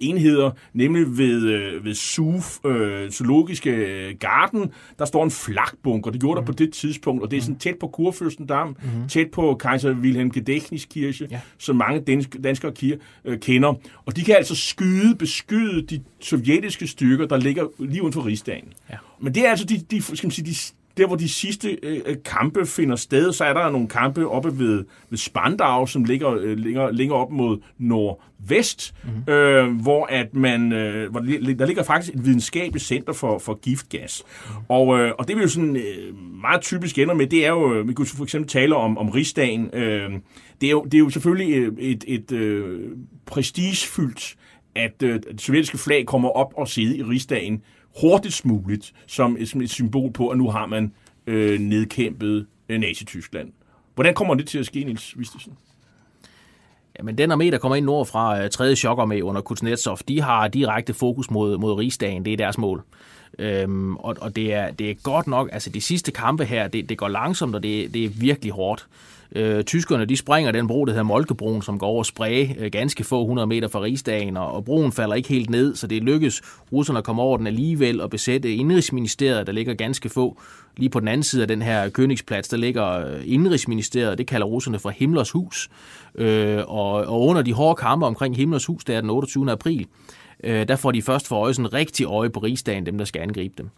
enheder, nemlig ved, øh, ved SUF, øh, Zoologiske Garden, der står en flakbunker. Det gjorde mm. der på det tidspunkt, og det er sådan tæt på Kurfürstendam, mm. tæt på Kaiser Wilhelm Gedächtniskirche, ja. som mange dansk, danskere øh, kender. Og de kan altså skyde, beskyde de sovjetiske styrker, der ligger lige uden for rigsdagen. Ja. Men det er altså de, de, skal man sige, de der hvor de sidste øh, kampe finder sted, så er der nogle kampe oppe ved, ved Spandau, som ligger, øh, ligger, ligger op mod nordvest, mm-hmm. øh, hvor at man, øh, hvor der ligger faktisk et videnskabeligt center for, for giftgas. Mm-hmm. Og, øh, og det vi jo sådan øh, meget typisk ender med, det er jo, øh, vi kunne for eksempel tale om, om rigsdagen, øh, det, er jo, det er jo selvfølgelig øh, et, et øh, prestigefyldt, at øh, det sovjetiske flag kommer op og sidder i rigsdagen, hurtigst muligt som et, som et symbol på, at nu har man øh, nedkæmpet øh, Nazi-Tyskland. Hvordan kommer det til at ske, Niels Vistesen? Jamen, den armé, der kommer ind nordfra, øh, tredje chokker med under Kuznetsov, de har direkte fokus mod, mod rigsdagen. Det er deres mål. Øhm, og og det, er, det er godt nok, altså de sidste kampe her, det, det går langsomt, og det, det er virkelig hårdt. Øh, tyskerne de springer den bro, der hedder Molkebroen, som går over Spree, øh, ganske få 100 meter fra Rigsdagen, og, og broen falder ikke helt ned, så det lykkes russerne at komme over den alligevel og besætte Indrigsministeriet, der ligger ganske få. Lige på den anden side af den her Königsplads, der ligger øh, Indrigsministeriet, det kalder russerne for Himmlers Hus. Øh, og, og under de hårde kampe omkring Himmlers Hus, der er den 28. april, øh, der får de først for øje sådan rigtig øje på Rigsdagen, dem der skal angribe dem.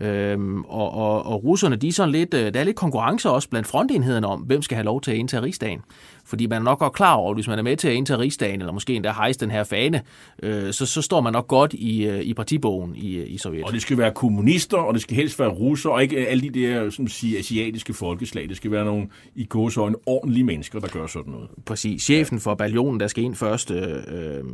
Øhm, og, og, og russerne, de er sådan lidt, øh, der er lidt konkurrence også blandt frontenhederne om, hvem skal have lov til at indtage rigsdagen. Fordi man er nok godt klar over, at hvis man er med til at indtage rigsdagen, eller måske endda hejse den her fane, øh, så, så står man nok godt i, øh, i partibogen i, i Sovjet. Og det skal være kommunister, og det skal helst være russer, og ikke alle de der som siger, asiatiske folkeslag. Det skal være nogle i gåsøjne ordentlige mennesker, der gør sådan noget. Præcis. Chefen for ballionen, der skal ind først, øh, øh,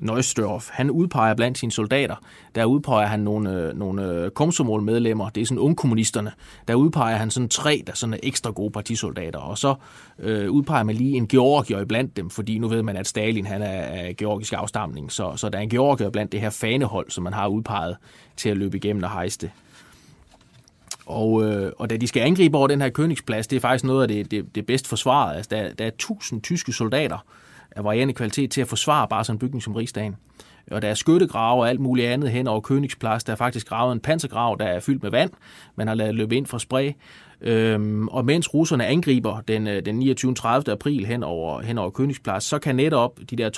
Neustørf, han udpeger blandt sine soldater, der udpeger han nogle, øh, nogle øh, komsomol-medlemmer, det er sådan ungkommunisterne, der udpeger han sådan tre, der sådan er ekstra gode partisoldater, og så øh, udpeger man lige en georgier blandt dem, fordi nu ved man, at Stalin han er af georgisk afstamning, så, så der er en georgier blandt det her fanehold, som man har udpeget til at løbe igennem og hejse. Og, øh, og da de skal angribe over den her kønigsplads, det er faktisk noget af det, det, det bedst forsvaret. Altså, der, der er tusind tyske soldater af varierende kvalitet til at forsvare bare sådan en bygning som Rigsdagen. Og der er skyttegrave og alt muligt andet hen over Königsplads. Der er faktisk gravet en pansergrav, der er fyldt med vand. Man har lavet løbe ind fra spray. Øhm, og mens russerne angriber den, øh, den 29. 30. april hen over, hen over Königsplads, så kan netop de der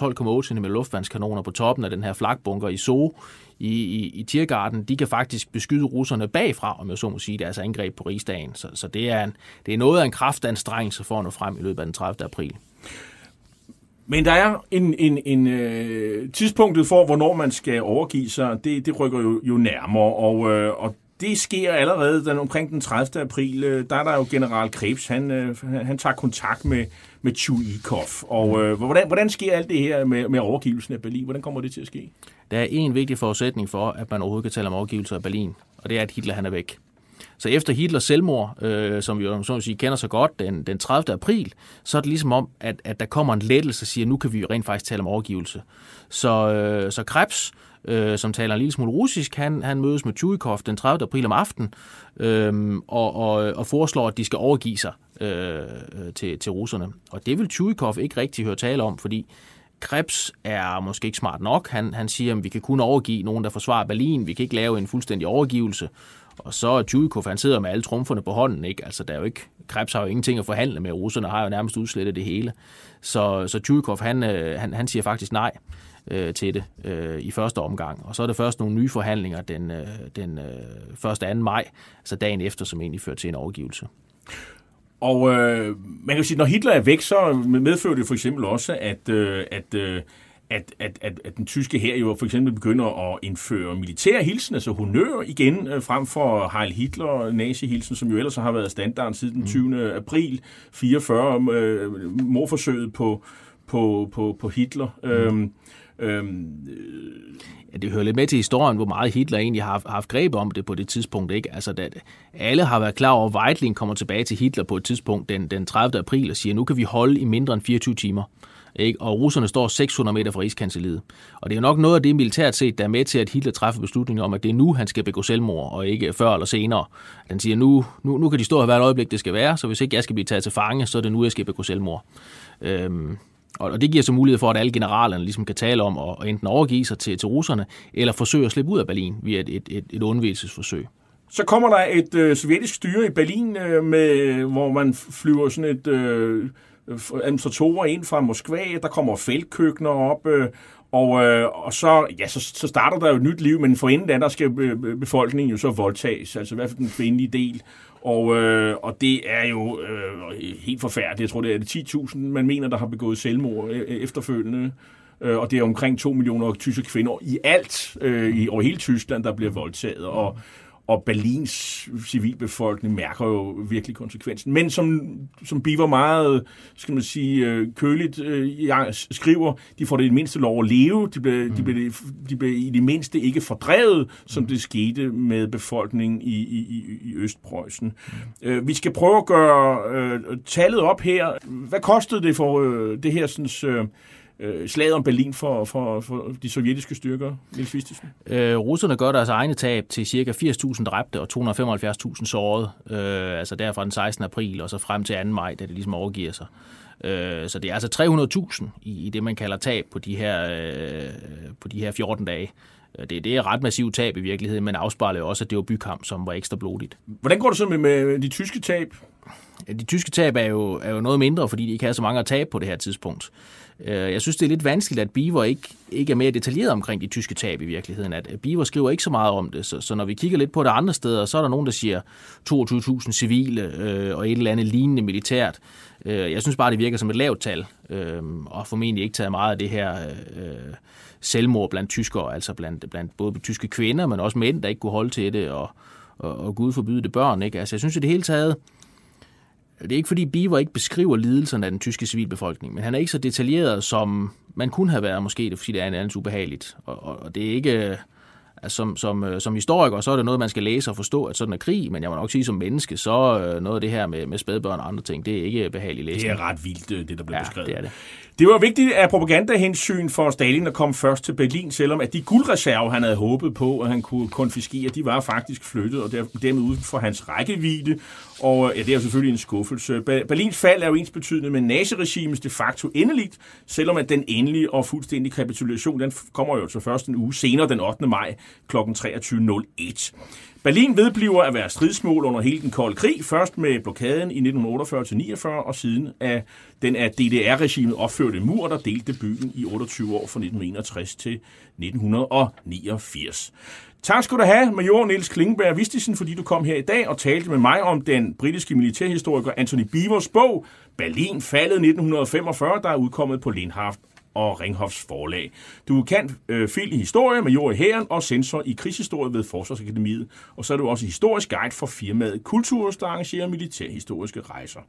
12,8 cm luftvandskanoner på toppen af den her flakbunker i Zoo i, i, i Tiergarten, de kan faktisk beskyde russerne bagfra, om jeg så må sige, deres angreb på rigsdagen. Så, så det, er en, det er noget af en kraftanstrengelse for at nå frem i løbet af den 30. april. Men der er en, en, en øh, tidspunktet for, hvornår man skal overgive sig, det, det rykker jo, jo nærmere, og, øh, og det sker allerede den, omkring den 30. april. Øh, der er der jo general Krebs, han, øh, han tager kontakt med, med Chuikov. Og øh, hvordan, hvordan sker alt det her med, med overgivelsen af Berlin? Hvordan kommer det til at ske? Der er en vigtig forudsætning for, at man overhovedet kan tale om overgivelse af Berlin, og det er, at Hitler han er væk. Så efter Hitlers selvmord, øh, som vi jo så sige, kender så godt, den, den 30. april, så er det ligesom om, at, at der kommer en lettelse og siger, nu kan vi jo rent faktisk tale om overgivelse. Så, øh, så Krebs, øh, Øh, som taler en lille smule russisk, han, han mødes med Tjujkov den 30. april om aftenen øh, og, og, og foreslår, at de skal overgive sig øh, øh, til, til russerne. Og det vil Tjujkov ikke rigtig høre tale om, fordi Krebs er måske ikke smart nok. Han, han siger, at vi kan kun overgive nogen, der forsvarer Berlin. Vi kan ikke lave en fuldstændig overgivelse. Og så er han sidder med alle trumferne på hånden, ikke? Altså, der er jo ikke, Krebs har jo ingenting at forhandle med, russerne har jo nærmest udslettet det hele. Så, så Tjujkov, han, øh, han, han siger faktisk nej øh, til det øh, i første omgang. Og så er det først nogle nye forhandlinger den, øh, den øh, 1. 2. maj, altså dagen efter, som egentlig fører til en overgivelse. Og øh, man kan sige, når Hitler er væk, så medfører det for eksempel også, at, øh, at øh, at, at, at, at den tyske her jo for eksempel begynder at indføre militær hilsen, altså honør igen, øh, frem for Heil Hitler, nazi-hilsen, som jo ellers har været standarden siden den 20. Mm. april 44, øh, morforsøget på, på, på, på Hitler. Mm. Øhm, øhm, ja, det hører lidt med til historien, hvor meget Hitler egentlig har haft greb om det på det tidspunkt. Ikke? Altså, da, alle har været klar over, at Weidling kommer tilbage til Hitler på et tidspunkt den, den 30. april og siger, nu kan vi holde i mindre end 24 timer. Ikke? Og russerne står 600 meter fra Rigskanseliet. Og det er nok noget af det militært set, der er med til, at Hitler træffer beslutningen om, at det er nu, han skal begå selvmord, og ikke før eller senere. Den siger, nu, nu, nu kan de stå her hvert øjeblik, det skal være, så hvis ikke jeg skal blive taget til fange, så er det nu, jeg skal begå selvmord. Øhm, og det giver så mulighed for, at alle generalerne ligesom kan tale om at enten overgive sig til, til russerne, eller forsøge at slippe ud af Berlin via et, et, et, et undvigelsesforsøg. Så kommer der et øh, sovjetisk styre i Berlin, øh, med, hvor man flyver sådan et øh, administratorer ind fra Moskva, der kommer feltkøkkener op, øh, og, øh, og så, ja, så, så starter der jo et nyt liv, men for inden da, der skal øh, befolkningen jo så voldtages, altså i hvert fald den kvindelige del. Og, øh, og det er jo øh, helt forfærdeligt. Jeg tror, det er 10.000, man mener, der har begået selvmord øh, øh, efterfølgende. Øh, og det er omkring 2 millioner tyske kvinder i alt øh, i, over hele Tyskland, der bliver voldtaget. Og, og Berlins civilbefolkning mærker jo virkelig konsekvensen. Men som, som Biver meget, skal man sige, øh, køligt øh, skriver, de får det i det mindste lov at leve, de bliver, mm. de bliver, de bliver i det mindste ikke fordrevet, som mm. det skete med befolkningen i, i, i Østpreussen. Mm. Vi skal prøve at gøre øh, tallet op her. Hvad kostede det for øh, det her sådan, øh, øh, slaget om Berlin for, for, for de sovjetiske styrker, Niels Vistesen? Øh, russerne gør deres egne tab til ca. 80.000 dræbte og 275.000 sårede, øh, altså derfra den 16. april og så frem til 2. maj, da det ligesom overgiver sig. Øh, så det er altså 300.000 i, i det, man kalder tab på de her, øh, på de her 14 dage. Øh, det, det er ret massivt tab i virkeligheden, men afspejler jo også, at det var bykamp, som var ekstra blodigt. Hvordan går det så med, med de tyske tab? De tyske tab er jo, er jo noget mindre, fordi de ikke har så mange at tabe på det her tidspunkt. Øh, jeg synes, det er lidt vanskeligt, at Biver ikke, ikke er mere detaljeret omkring de tyske tab i virkeligheden. At Biver skriver ikke så meget om det, så, så når vi kigger lidt på det andre steder, så er der nogen, der siger 22.000 civile øh, og et eller andet lignende militært. Øh, jeg synes bare, det virker som et lavt tal, øh, og formentlig ikke taget meget af det her øh, selvmord blandt tyskere, altså blandt, blandt både tyske kvinder, men også mænd, der ikke kunne holde til det, og, og, og Gud forbyde det børn. Ikke? Altså, jeg synes i det hele taget, det er ikke fordi Biver ikke beskriver lidelserne af den tyske civilbefolkning, men han er ikke så detaljeret, som man kunne have været måske, fordi det er en anden ubehageligt. Og, og, og det er ikke altså, som, som, øh, som historiker, så er det noget, man skal læse og forstå, at sådan er krig, men jeg må nok sige, som menneske, så øh, noget af det her med, med spædbørn og andre ting, det er ikke behageligt læsning. Det er ret vildt, øh, det der bliver ja, beskrevet. det er det. Det var vigtigt af propagandahensyn for Stalin at komme først til Berlin, selvom at de guldreserver, han havde håbet på, at han kunne konfiskere, de var faktisk flyttet, og dermed uden for hans rækkevidde. Og øh, ja, det er selvfølgelig en skuffelse. Berlins fald er jo ens betydende med naziregimes de facto endeligt, selvom at den endelige og fuldstændige kapitulation, den kommer jo så først en uge senere, den 8. maj kl. 23.01. Berlin vedbliver at være stridsmål under hele den kolde krig, først med blokaden i 1948-49, og siden af den af DDR-regimet opførte mur, der delte byen i 28 år fra 1961 til 1989. Tak skal du have, major Niels Klingberg Vistisen, fordi du kom her i dag og talte med mig om den britiske militærhistoriker Anthony Beavers bog Berlin faldet 1945, der er udkommet på Lindhaft og Ringhofs forlag. Du kan øh, fil i historie, major i hæren og sensor i krigshistorie ved Forsvarsakademiet. Og så er du også historisk guide for firmaet Kultur, der arrangerer militærhistoriske rejser.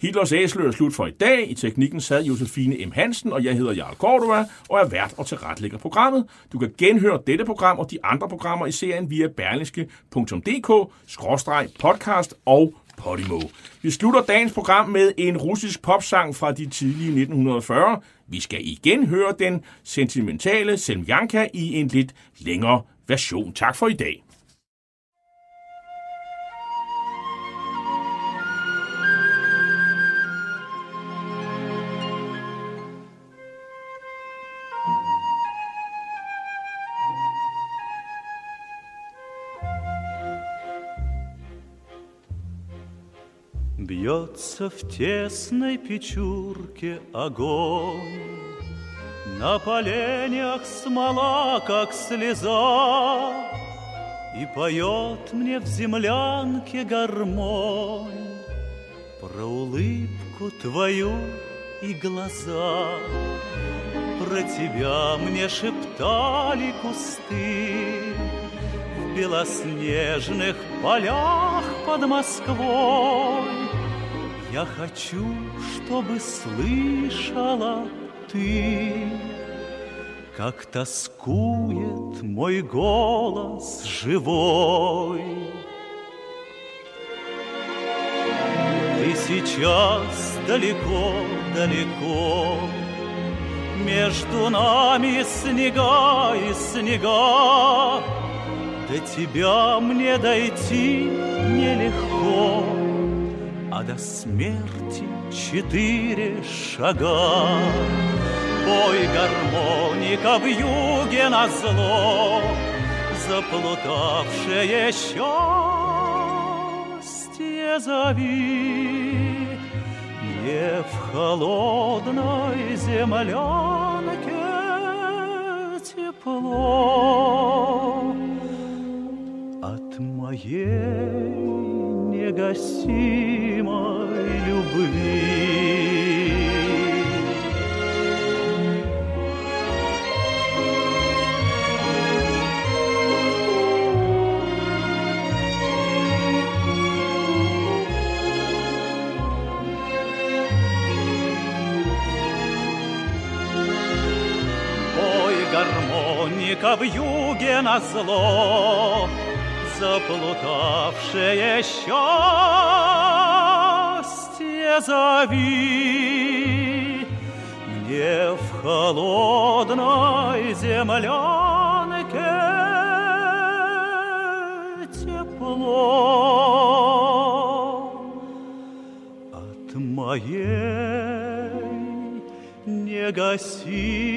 Hitlers æsler er slut for i dag. I teknikken sad Josefine M. Hansen, og jeg hedder Jarl Cordova og er vært og tilretlægger programmet. Du kan genhøre dette program og de andre programmer i serien via berlingske.dk-podcast og Podimo. Vi slutter dagens program med en russisk popsang fra de tidlige 1940. Vi skal igen høre den sentimentale Selmjanka i en lidt længere version. Tak for i dag. Бьется в тесной печурке огонь, На поленях смола, как слеза, И поет мне в землянке гармонь Про улыбку твою и глаза. Про тебя мне шептали кусты В белоснежных полях под Москвой я хочу, чтобы слышала ты, Как тоскует мой голос живой. Ты сейчас далеко-далеко, Между нами снега и снега, До тебя мне дойти нелегко а до смерти четыре шага. Бой гармоника в юге на зло, заплутавшее счастье зови. Мне в холодной землянке тепло от моей негасимой любви. Ой, гармоника в юге на зло заплутавшее счастье зови. мне в холодной землянке тепло от моей негасимой